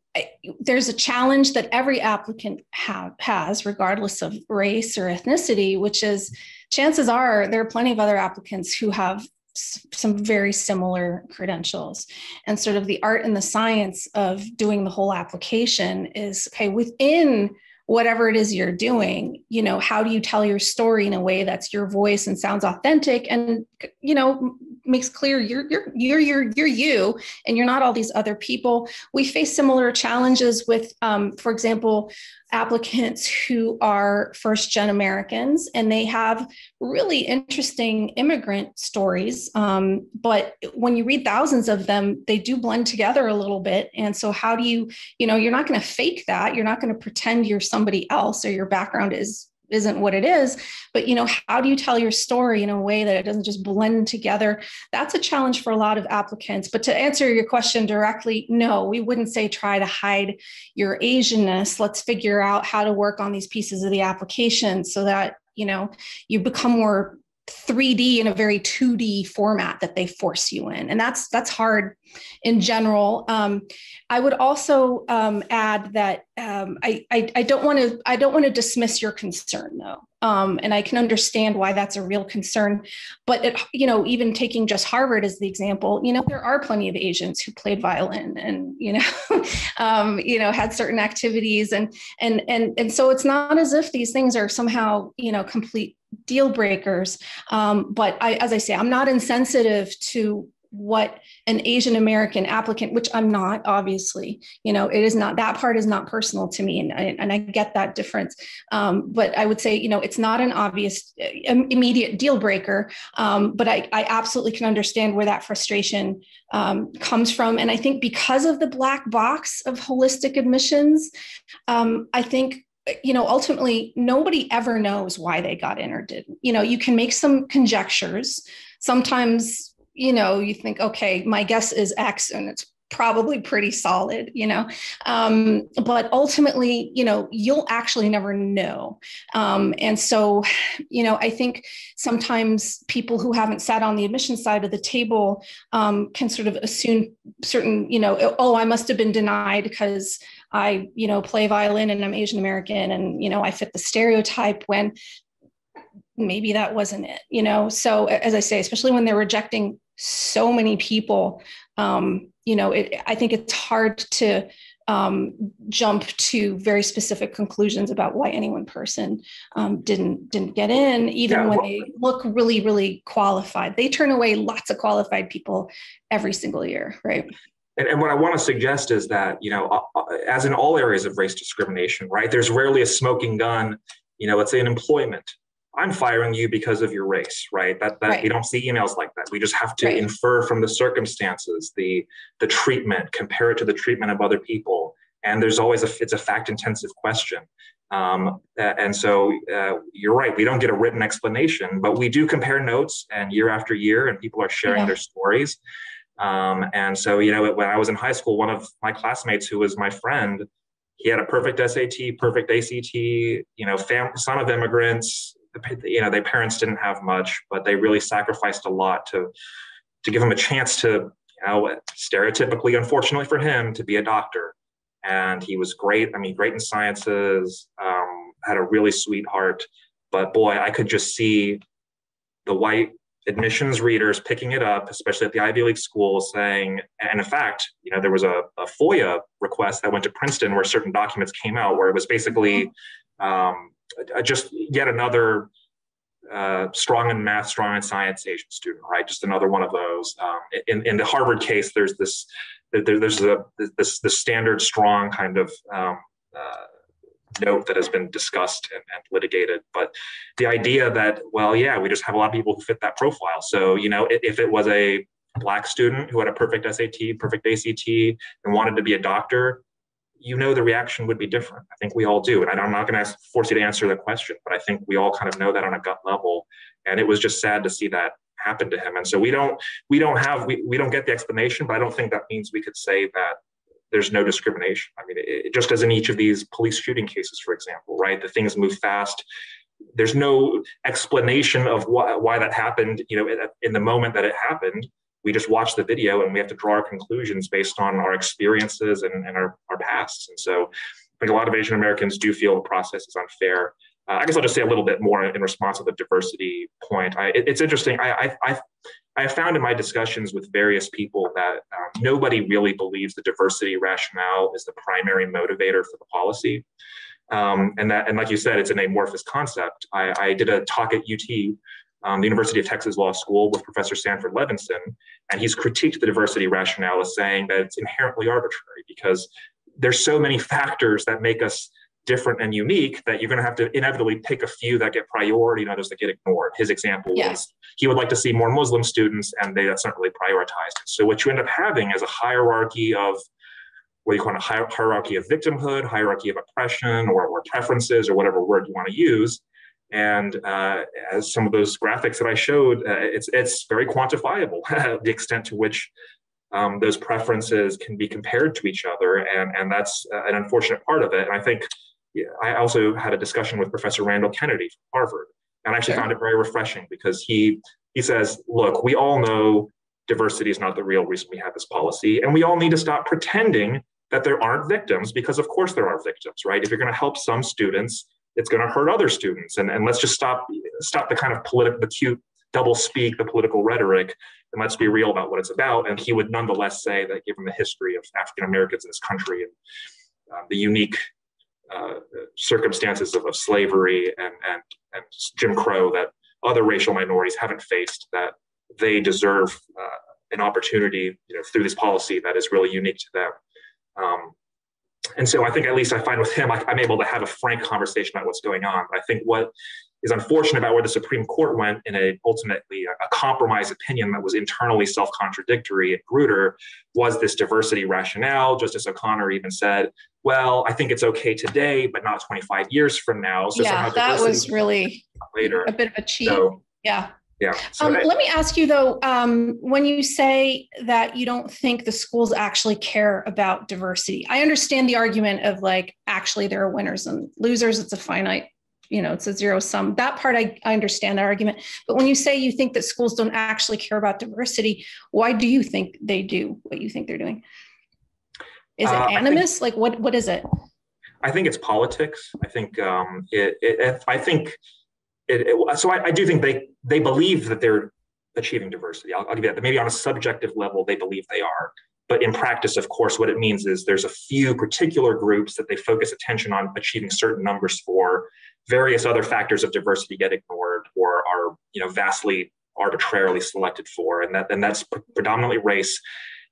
there's a challenge that every applicant have, has, regardless of race or ethnicity, which is chances are there are plenty of other applicants who have some very similar credentials and sort of the art and the science of doing the whole application is okay within whatever it is you're doing you know how do you tell your story in a way that's your voice and sounds authentic and you know makes clear you're you're you're you're, you're you and you're not all these other people we face similar challenges with um, for example applicants who are first gen Americans and they have really interesting immigrant stories. Um, but when you read thousands of them, they do blend together a little bit. And so, how do you, you know, you're not going to fake that. You're not going to pretend you're somebody else or your background is isn't what it is but you know how do you tell your story in a way that it doesn't just blend together that's a challenge for a lot of applicants but to answer your question directly no we wouldn't say try to hide your asianness let's figure out how to work on these pieces of the application so that you know you become more 3D in a very 2D format that they force you in, and that's that's hard in general. Um, I would also um, add that um, I, I, I don't want to I don't want to dismiss your concern though, um, and I can understand why that's a real concern. But it, you know, even taking just Harvard as the example, you know, there are plenty of Asians who played violin and you know, um, you know, had certain activities, and and and and so it's not as if these things are somehow you know complete deal breakers. Um, but I, as I say, I'm not insensitive to what an Asian American applicant, which I'm not, obviously, you know, it is not that part is not personal to me, and I, and I get that difference. Um, but I would say, you know, it's not an obvious, uh, immediate deal breaker. Um, but I, I absolutely can understand where that frustration um, comes from, and I think because of the black box of holistic admissions, um, I think you know ultimately nobody ever knows why they got in or didn't you know you can make some conjectures sometimes you know you think okay my guess is x and it's probably pretty solid you know? Um, but ultimately you know you'll actually never know. Um, and so you know i think sometimes people who haven't sat on the admission side of the table um, can sort of assume certain you know oh i must have been denied because I, you know, play violin and I'm Asian American and, you know, I fit the stereotype when maybe that wasn't it, you know? So as I say, especially when they're rejecting so many people, um, you know, it, I think it's hard to um, jump to very specific conclusions about why any one person um, didn't didn't get in, even yeah, well, when they look really really qualified. They turn away lots of qualified people every single year, right? And, and what I want to suggest is that, you know, uh, uh, as in all areas of race discrimination, right, there's rarely a smoking gun, you know, let's say in employment. I'm firing you because of your race, right? That that right. we don't see emails like that. We just have to right. infer from the circumstances, the the treatment, compare it to the treatment of other people, and there's always a it's a fact intensive question. Um, and so uh, you're right. We don't get a written explanation, but we do compare notes, and year after year, and people are sharing yeah. their stories. Um, and so, you know, when I was in high school, one of my classmates who was my friend, he had a perfect SAT, perfect ACT, you know, fam- son of immigrants, you know, their parents didn't have much, but they really sacrificed a lot to, to give him a chance to, you know, stereotypically, unfortunately for him, to be a doctor. And he was great. I mean, great in sciences, um, had a really sweet heart. But boy, I could just see the white admissions readers picking it up, especially at the Ivy League schools, saying, and in fact, you know, there was a, a FOIA request that went to Princeton where certain documents came out where it was basically um, just yet another uh, strong in math, strong in science Asian student, right? Just another one of those. Um, in, in the Harvard case, there's this, there, there's a, this, this standard strong kind of um, uh, note that has been discussed and, and, litigated. But the idea that, well, yeah, we just have a lot of people who fit that profile. So, you know, if, if it was a black student who had a perfect SAT, perfect ACT, and wanted to be a doctor, you know the reaction would be different. I think we all do. And I'm not going to force you to answer the question, but I think we all kind of know that on a gut level. And it was just sad to see that happen to him. And so we don't we don't have we, we don't get the explanation, but I don't think that means we could say that there's no discrimination. I mean, it, just as in each of these police shooting cases, for example, right? The things move fast. There's no explanation of why that happened. You know, in the moment that it happened, we just watch the video and we have to draw our conclusions based on our experiences and, and our, our pasts. And so I think a lot of Asian Americans do feel the process is unfair. Uh, I guess I'll just say a little bit more in response to the diversity point. I, it, it's interesting. I, I, I, found in my discussions with various people that um, nobody really believes the diversity rationale is the primary motivator for the policy. Um, and that, and like you said, it's an amorphous concept. I, I did a talk at UT um, the University of Texas Law School with Professor Sanford Levinson, and he's critiqued the diversity rationale as saying that it's inherently arbitrary because there's so many factors that make us different and unique that you're going to have to inevitably pick a few that get priority and others that get ignored. His example yeah. was he would like to see more Muslim students, and they, that's not really prioritized. So what you end up having is a hierarchy of what you call a hierarchy of victimhood, hierarchy of oppression, or, or preferences, or whatever word you want to use and uh, as some of those graphics that I showed, uh, it's, it's very quantifiable, the extent to which um, those preferences can be compared to each other. And, and that's uh, an unfortunate part of it. And I think yeah, I also had a discussion with Professor Randall Kennedy from Harvard. And I actually found it very refreshing because he, he says, look, we all know diversity is not the real reason we have this policy. And we all need to stop pretending that there aren't victims because of course there are victims, right? If you're going to help some students, it's going to hurt other students. And, and let's just stop stop the kind of political, the cute double speak, the political rhetoric, and let's be real about what it's about. And he would nonetheless say that given the history of African Americans in this country and uh, the unique uh, circumstances of, of slavery and, and, and Jim Crow that other racial minorities haven't faced, that they deserve uh, an opportunity you know, through this policy that is really unique to them. Um, and so I think at least I find with him, I, am able to have a frank conversation about what's going on. But I think what is unfortunate about where the Supreme Court went in a ultimately a, a compromise opinion that was internally self-contradictory at Grutter was this diversity rationale. Justice O'Connor even said, "Well, I think it's okay today, but not 25 years from now." So yeah, that was really later a bit of a cheat. So, yeah. Yeah. So um, I, let me ask you though, um, when you say that you don't think the schools actually care about diversity, I understand the argument of like, actually, there are winners and losers. It's a finite, you know, it's a zero sum. That part, I, I understand that argument. But when you say you think that schools don't actually care about diversity, why do you think they do what you think they're doing? Is it uh, animus? Think, like, what what is it? I think it's politics. I think um, it, it I think it, it, so I, I, do think they they believe that they're achieving diversity. I'll, I'll give you that. maybe on a subjective level, they believe they are. But in practice, of course, what it means is there's a few particular groups that they focus attention on achieving certain numbers for. Various other factors of diversity get ignored or are you know vastly arbitrarily selected for, and that and that's predominantly race.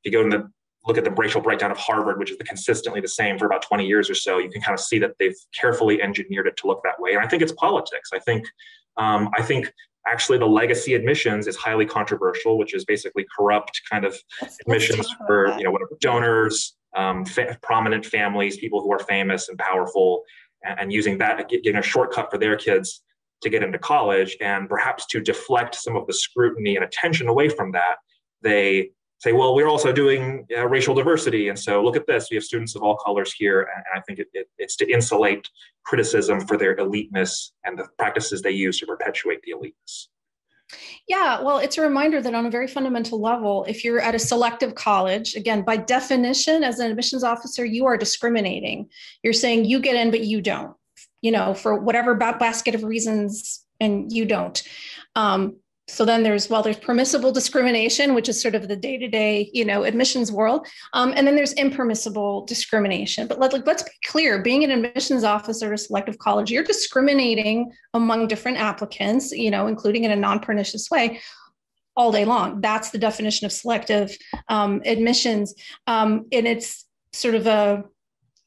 If you go in the look at the racial breakdown of Harvard, which is the consistently the same for about 20 years or so, you can kind of see that they've carefully engineered it to look that way. And I think it's politics. I think, um, I think actually the legacy admissions is highly controversial, which is basically corrupt kind of let's, admissions let's for you know whatever donors, um, fa- prominent families, people who are famous and powerful, and, and using that getting a shortcut for their kids to get into college, and perhaps to deflect some of the scrutiny and attention away from that, they say, well, we're also doing uh, racial diversity. And so look at this, we have students of all colors here. And, I think it, it, it's to insulate criticism for their eliteness and the practices they use to perpetuate the eliteness. Yeah, well, it's a reminder that on a very fundamental level, if you're at a selective college, again, by definition, as an admissions officer, you are discriminating. You're saying you get in, but you don't, you know, for whatever basket of reasons, and you don't. Um, so then there's well there's permissible discrimination which is sort of the day-to-day you know admissions world. Um, and then there's impermissible discrimination. But let, let's be clear being an admissions officer at a selective college you're discriminating among different applicants you know including in a non-pernicious way all day long. That's the definition of selective um, admissions. Um, and it's sort of a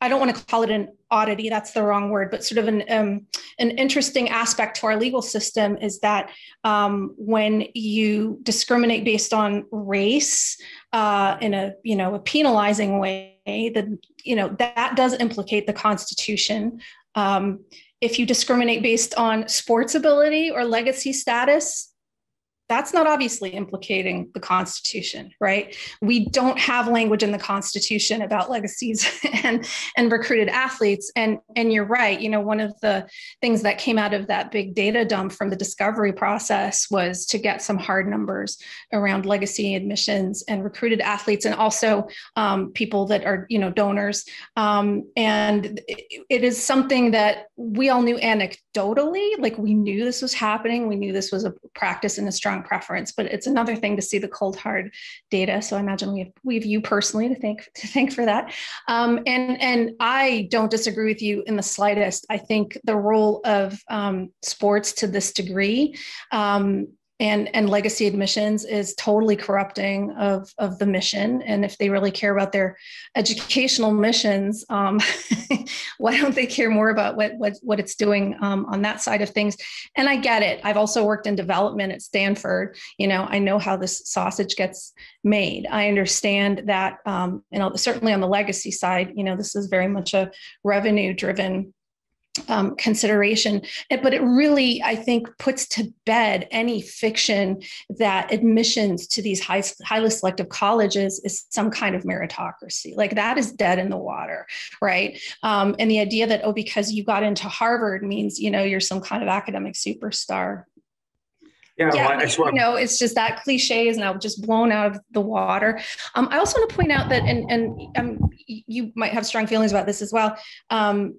I don't want to call it an oddity, that's the wrong word, but sort of an, um, an interesting aspect to our legal system is that um, when you discriminate based on race uh, in a, you know, a penalizing way, then, you know, that does implicate the Constitution. Um, if you discriminate based on sports ability or legacy status, that's not obviously implicating the Constitution, right? We don't have language in the Constitution about legacies and, and recruited athletes. And, and you're right, you know, one of the things that came out of that big data dump from the discovery process was to get some hard numbers around legacy admissions and recruited athletes and also um, people that are, you know, donors. Um, and it, it is something that we all knew anecdotally, like we knew this was happening. We knew this was a practice in a strong preference, but it's another thing to see the cold hard data. So I imagine we have, we have you personally to thank to thank for that. Um, and and I don't disagree with you in the slightest. I think the role of um, sports to this degree um, and and legacy admissions is totally corrupting of of the mission. And if they really care about their educational missions um, why don't they care more about what what, what it's doing um, on that side of things? And i get it. I've also worked in development at stanford. You know i know how this sausage gets made. I understand that um, know certainly on the legacy side you know this is very much a revenue driven um, consideration. But it really, I think, puts to bed any fiction that admissions to these high, highly selective colleges is some kind of meritocracy. Like that is dead in the water, right? Um, and the idea that, oh, because you got into Harvard means, you know, you're some kind of academic superstar. Yeah, yeah well, you know, it's just that cliche is now just blown out of the water. Um, I also want to point out that, and and um, you might have strong feelings about this as well. Um,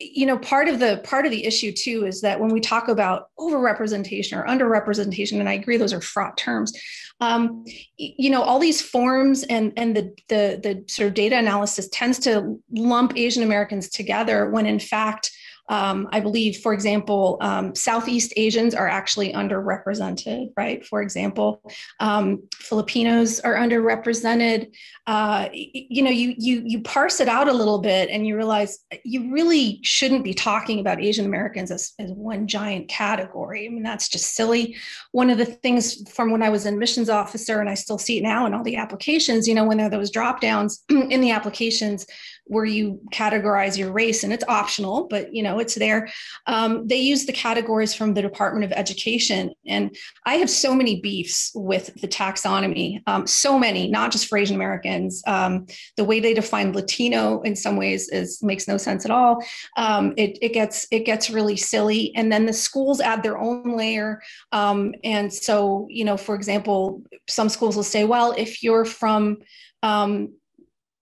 you know part of the part of the issue too is that when we talk about overrepresentation or underrepresentation and i agree those are fraught terms um, you know all these forms and and the, the the sort of data analysis tends to lump asian americans together when in fact um, I believe, for example, um, Southeast Asians are actually underrepresented, right? For example, um, Filipinos are underrepresented. Uh, you know, you you you parse it out a little bit, and you realize you really shouldn't be talking about Asian Americans as, as one giant category. I mean, that's just silly. One of the things from when I was an admissions officer, and I still see it now in all the applications, you know, when there are those drop downs in the applications where you categorize your race and it's optional but you know it's there. Um, they use the categories from the department of education and i have so many beefs with the taxonomy um, so many not just for asian americans. Um, the way they define latino in some ways is makes no sense at all. Um, it, it gets it gets really silly and then the schools add their own layer. Um, and so you know for example some schools will say well if you're from um,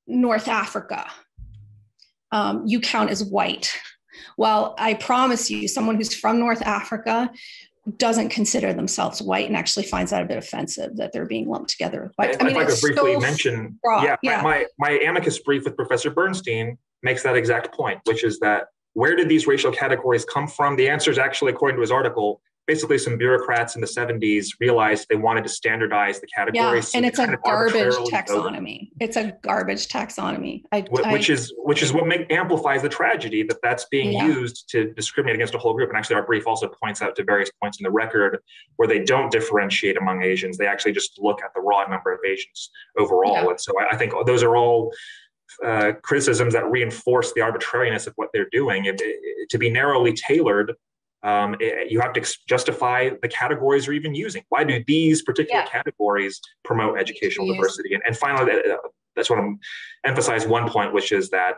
North Africa, um, you count as white. Well, I promise you, someone who's from North Africa doesn't consider themselves white and actually finds that a bit offensive that they're being lumped together with white. I mean, if I could briefly so mention, yeah, yeah. My, my, my amicus brief with Professor Bernstein makes that exact point, which is that where did these racial categories come from? The answer is actually, according to his article, basically some bureaucrats in the 70s realized they wanted to standardize the categories. Yeah, and it's a garbage taxonomy. It's a garbage taxonomy. I, which I, is which is what make, amplifies the tragedy that that's being yeah. used to discriminate against a whole group. And actually, our brief also points out to various points in the record where they don't differentiate among Asians. They actually just look at the raw number of Asians overall. Yeah. And so I, I think those are all uh, criticisms that reinforce the arbitrariness of what they're doing. It, it, to be narrowly tailored um, it, you have to justify the categories you're even using. Why do these particular yeah. categories promote educational diversity? And, and finally, uh, that's what I'm emphasize one point, which is that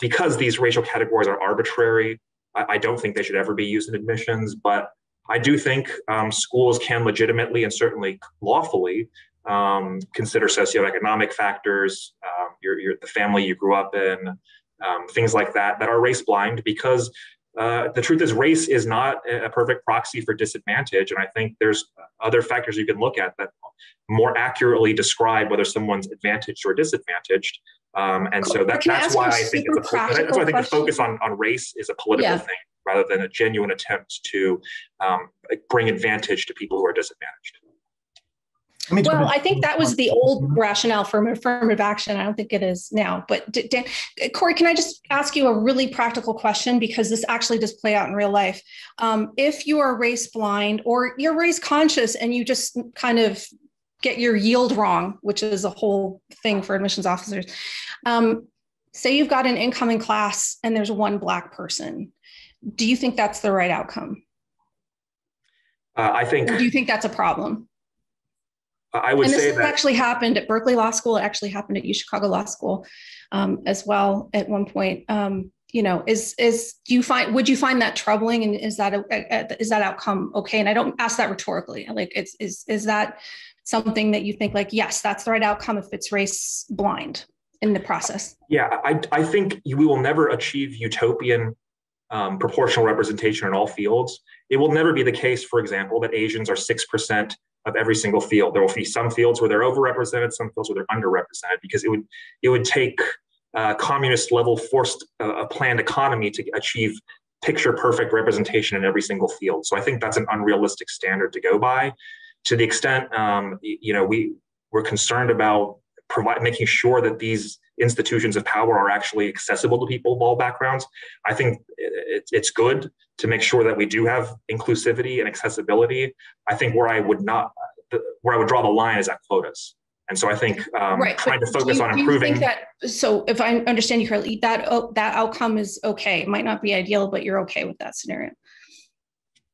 because these racial categories are arbitrary, I, I don't think they should ever be used in admissions. But I do think um, schools can legitimately and certainly lawfully um, consider socioeconomic factors, um, your, your, the family you grew up in, um, things like that, that are race blind because uh, the truth is race is not a perfect proxy for disadvantage and i think there's other factors you can look at that more accurately describe whether someone's advantaged or disadvantaged. Um, and so that, that's why i think it's a, that's why i think the focus on, on race is a political yeah. thing rather than a genuine attempt to um, bring advantage to people who are disadvantaged Well, I think that was the old rationale for affirmative action. I don't think it is now. But Dan, Cory, can I just ask you a really practical question because this actually does play out in real life? Um, if you are race blind or you're race conscious and you just kind of get your yield wrong, which is a whole thing for admissions officers. Um, say you've got an incoming class and there's one black person. Do you think that's the right outcome? Uh, I think. Or do you think that's a problem? I would and this say that actually happened at Berkeley Law School. It actually happened at U Chicago Law School um, as well at one point. Um, you know, is is do you find would you find that troubling, and is that a, is that outcome okay? And I don't ask that rhetorically. Like, it's is is that something that you think like yes, that's the right outcome if it's race blind in the process? Yeah, I I think we will never achieve utopian um, proportional representation in all fields. It will never be the case, for example, that Asians are six percent of every single field. There will be some fields where they're overrepresented, some fields where they're underrepresented, because it would it would take uh, communist level forced uh, a planned economy to achieve picture perfect representation in every single field. So I think that's an unrealistic standard to go by. To the extent um, you know we we're concerned about provide making sure that these institutions of power are actually accessible to people of all backgrounds. I think it, it's good to make sure that we do have inclusivity and accessibility. I think where I would not, where I would draw the line is at quotas. And so I think um, right. trying to focus you, on improving. that, so if I understand you correctly, that oh, that outcome is okay. It might not be ideal, but you're okay with that scenario.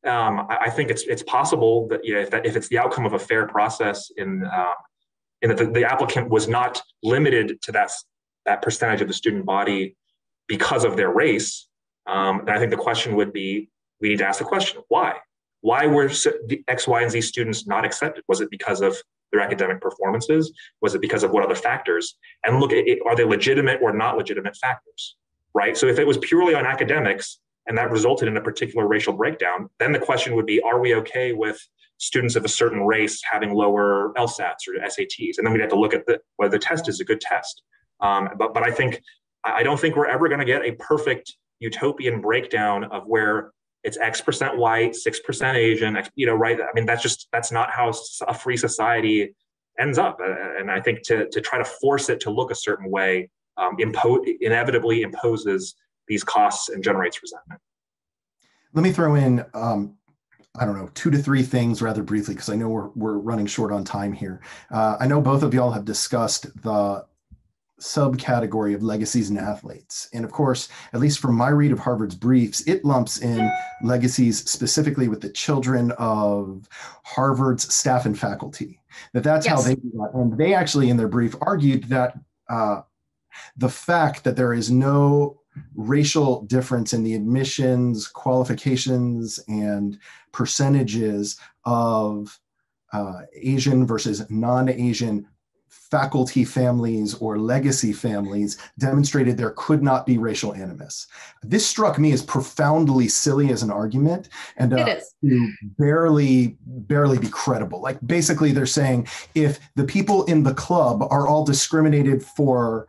Um, I, I think it's it's possible that you know, if that if it's the outcome of a fair process in uh, in that the, the applicant was not limited to that that percentage of the student body because of their race. Um, and I think the question would be we need to ask the question why? Why were the X, Y, and Z students not accepted? Was it because of their academic performances? Was it because of what other factors? And look, it, are they legitimate or not legitimate factors? Right. So if it was purely on academics and that resulted in a particular racial breakdown, then the question would be are we okay with students of a certain race having lower LSATs or SATs? And then we'd have to look at the, whether the test is a good test. Um, but but I think I don't think we're ever going to get a perfect utopian breakdown of where it's X percent white, six percent Asian. You know, right? I mean, that's just that's not how a free society ends up. And I think to to try to force it to look a certain way um, impo- inevitably imposes these costs and generates resentment. Let me throw in. Um, I don't know, two to three things rather briefly, because I know we're, we're running short on time here. Uh, I know both of y'all have discussed the subcategory of legacies and athletes. And of course, at least from my read of Harvard's briefs, it lumps in legacies specifically with the children of Harvard's staff and faculty. That that's yes. how they do that. And they actually, in their brief, argued that uh, the fact that there is no racial difference in the admissions, qualifications, and percentages of uh, Asian versus non Asian faculty families or legacy families demonstrated there could not be racial animus. This struck me as profoundly silly as an argument and uh, to barely barely be credible. Like basically they're saying if the people in the club are all discriminated for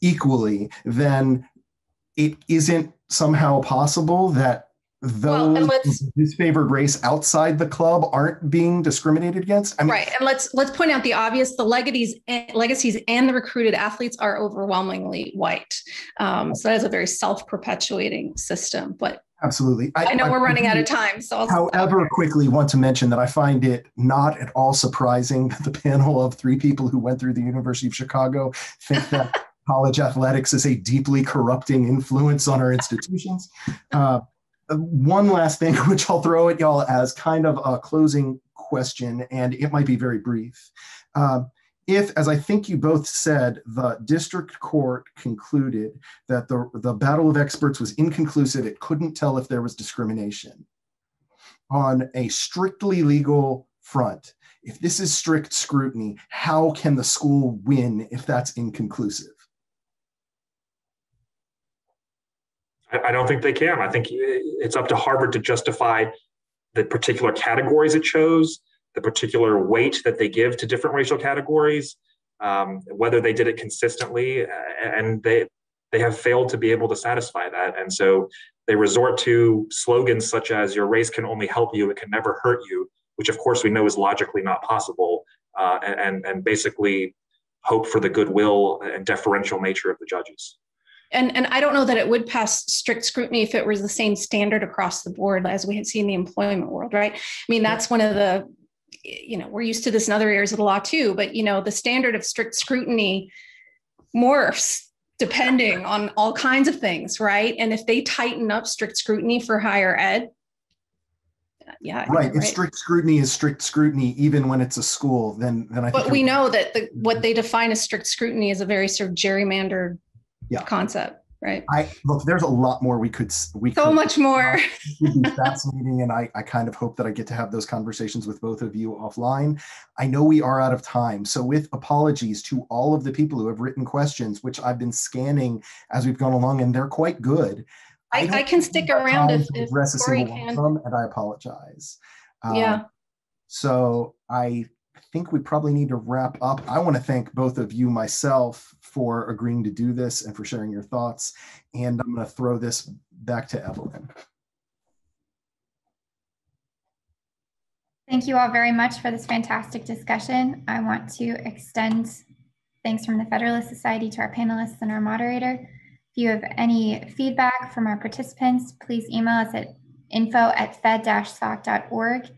equally, then it isn't somehow possible that those well, disfavored race outside the club aren't being discriminated against. I mean, right, and let's let's point out the obvious: the legacies, legacies, and the recruited athletes are overwhelmingly white. Um, so that is a very self-perpetuating system. But absolutely, I, I know I, we're running out of time. So, I'll however, quickly want to mention that I find it not at all surprising that the panel of three people who went through the University of Chicago think that. college athletics is a deeply corrupting influence on our institutions. Uh, one last thing, which I'll throw at y'all as kind of a closing question, and it might be very brief. Uh, if, as I think you both said, the district court concluded that the, the battle of experts was inconclusive, it couldn't tell if there was discrimination. On a strictly legal front, if this is strict scrutiny, how can the school win if that's inconclusive? I don't think they can. I think it's up to Harvard to justify the particular categories it chose, the particular weight that they give to different racial categories, um, whether they did it consistently, and they they have failed to be able to satisfy that. And so they resort to slogans such as "Your race can only help you; it can never hurt you," which of course we know is logically not possible. uh, and, and basically hope for the goodwill and deferential nature of the judges. And, and I don't know that it would pass strict scrutiny if it was the same standard across the board as we had seen in the employment world, right? I mean, that's one of the, you know, we're used to this in other areas of the law too, but you know, the standard of strict scrutiny morphs depending on all kinds of things, right? And if they tighten up strict scrutiny for higher ed, yeah, right. If right. strict scrutiny is strict scrutiny, even when it's a school, then then I. But we know that the, what mm-hmm. they define as strict scrutiny is a very sort of gerrymandered yeah. concept right? I look there's a lot more we could we so could, much more. would be fascinating and I, I kind of hope that i get to have those conversations with both of you offline. I know we are out of time so with apologies to all of the people who have written questions which i've been scanning as we've gone along and they're quite good. I, I, I can stick around if, if address a single can. one of them and i apologize. Yeah. um, so i think we probably need to wrap up. I want to thank both of you, myself, for agreeing to do this and for sharing your thoughts. And I'm going to throw this back to Evelyn. Thank you all very much for this fantastic discussion. I want to extend thanks from the Federalist Society to our panelists and our moderator. If you have any feedback from our participants, please email us at info at fed-soc.org.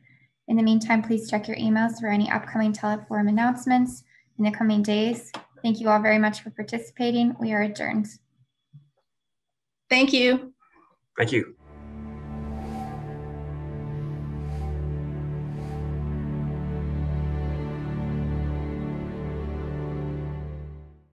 In the meantime, please check your emails for any upcoming teleforum announcements in the coming days. Thank you all very much for participating. We are adjourned. Thank you. Thank you.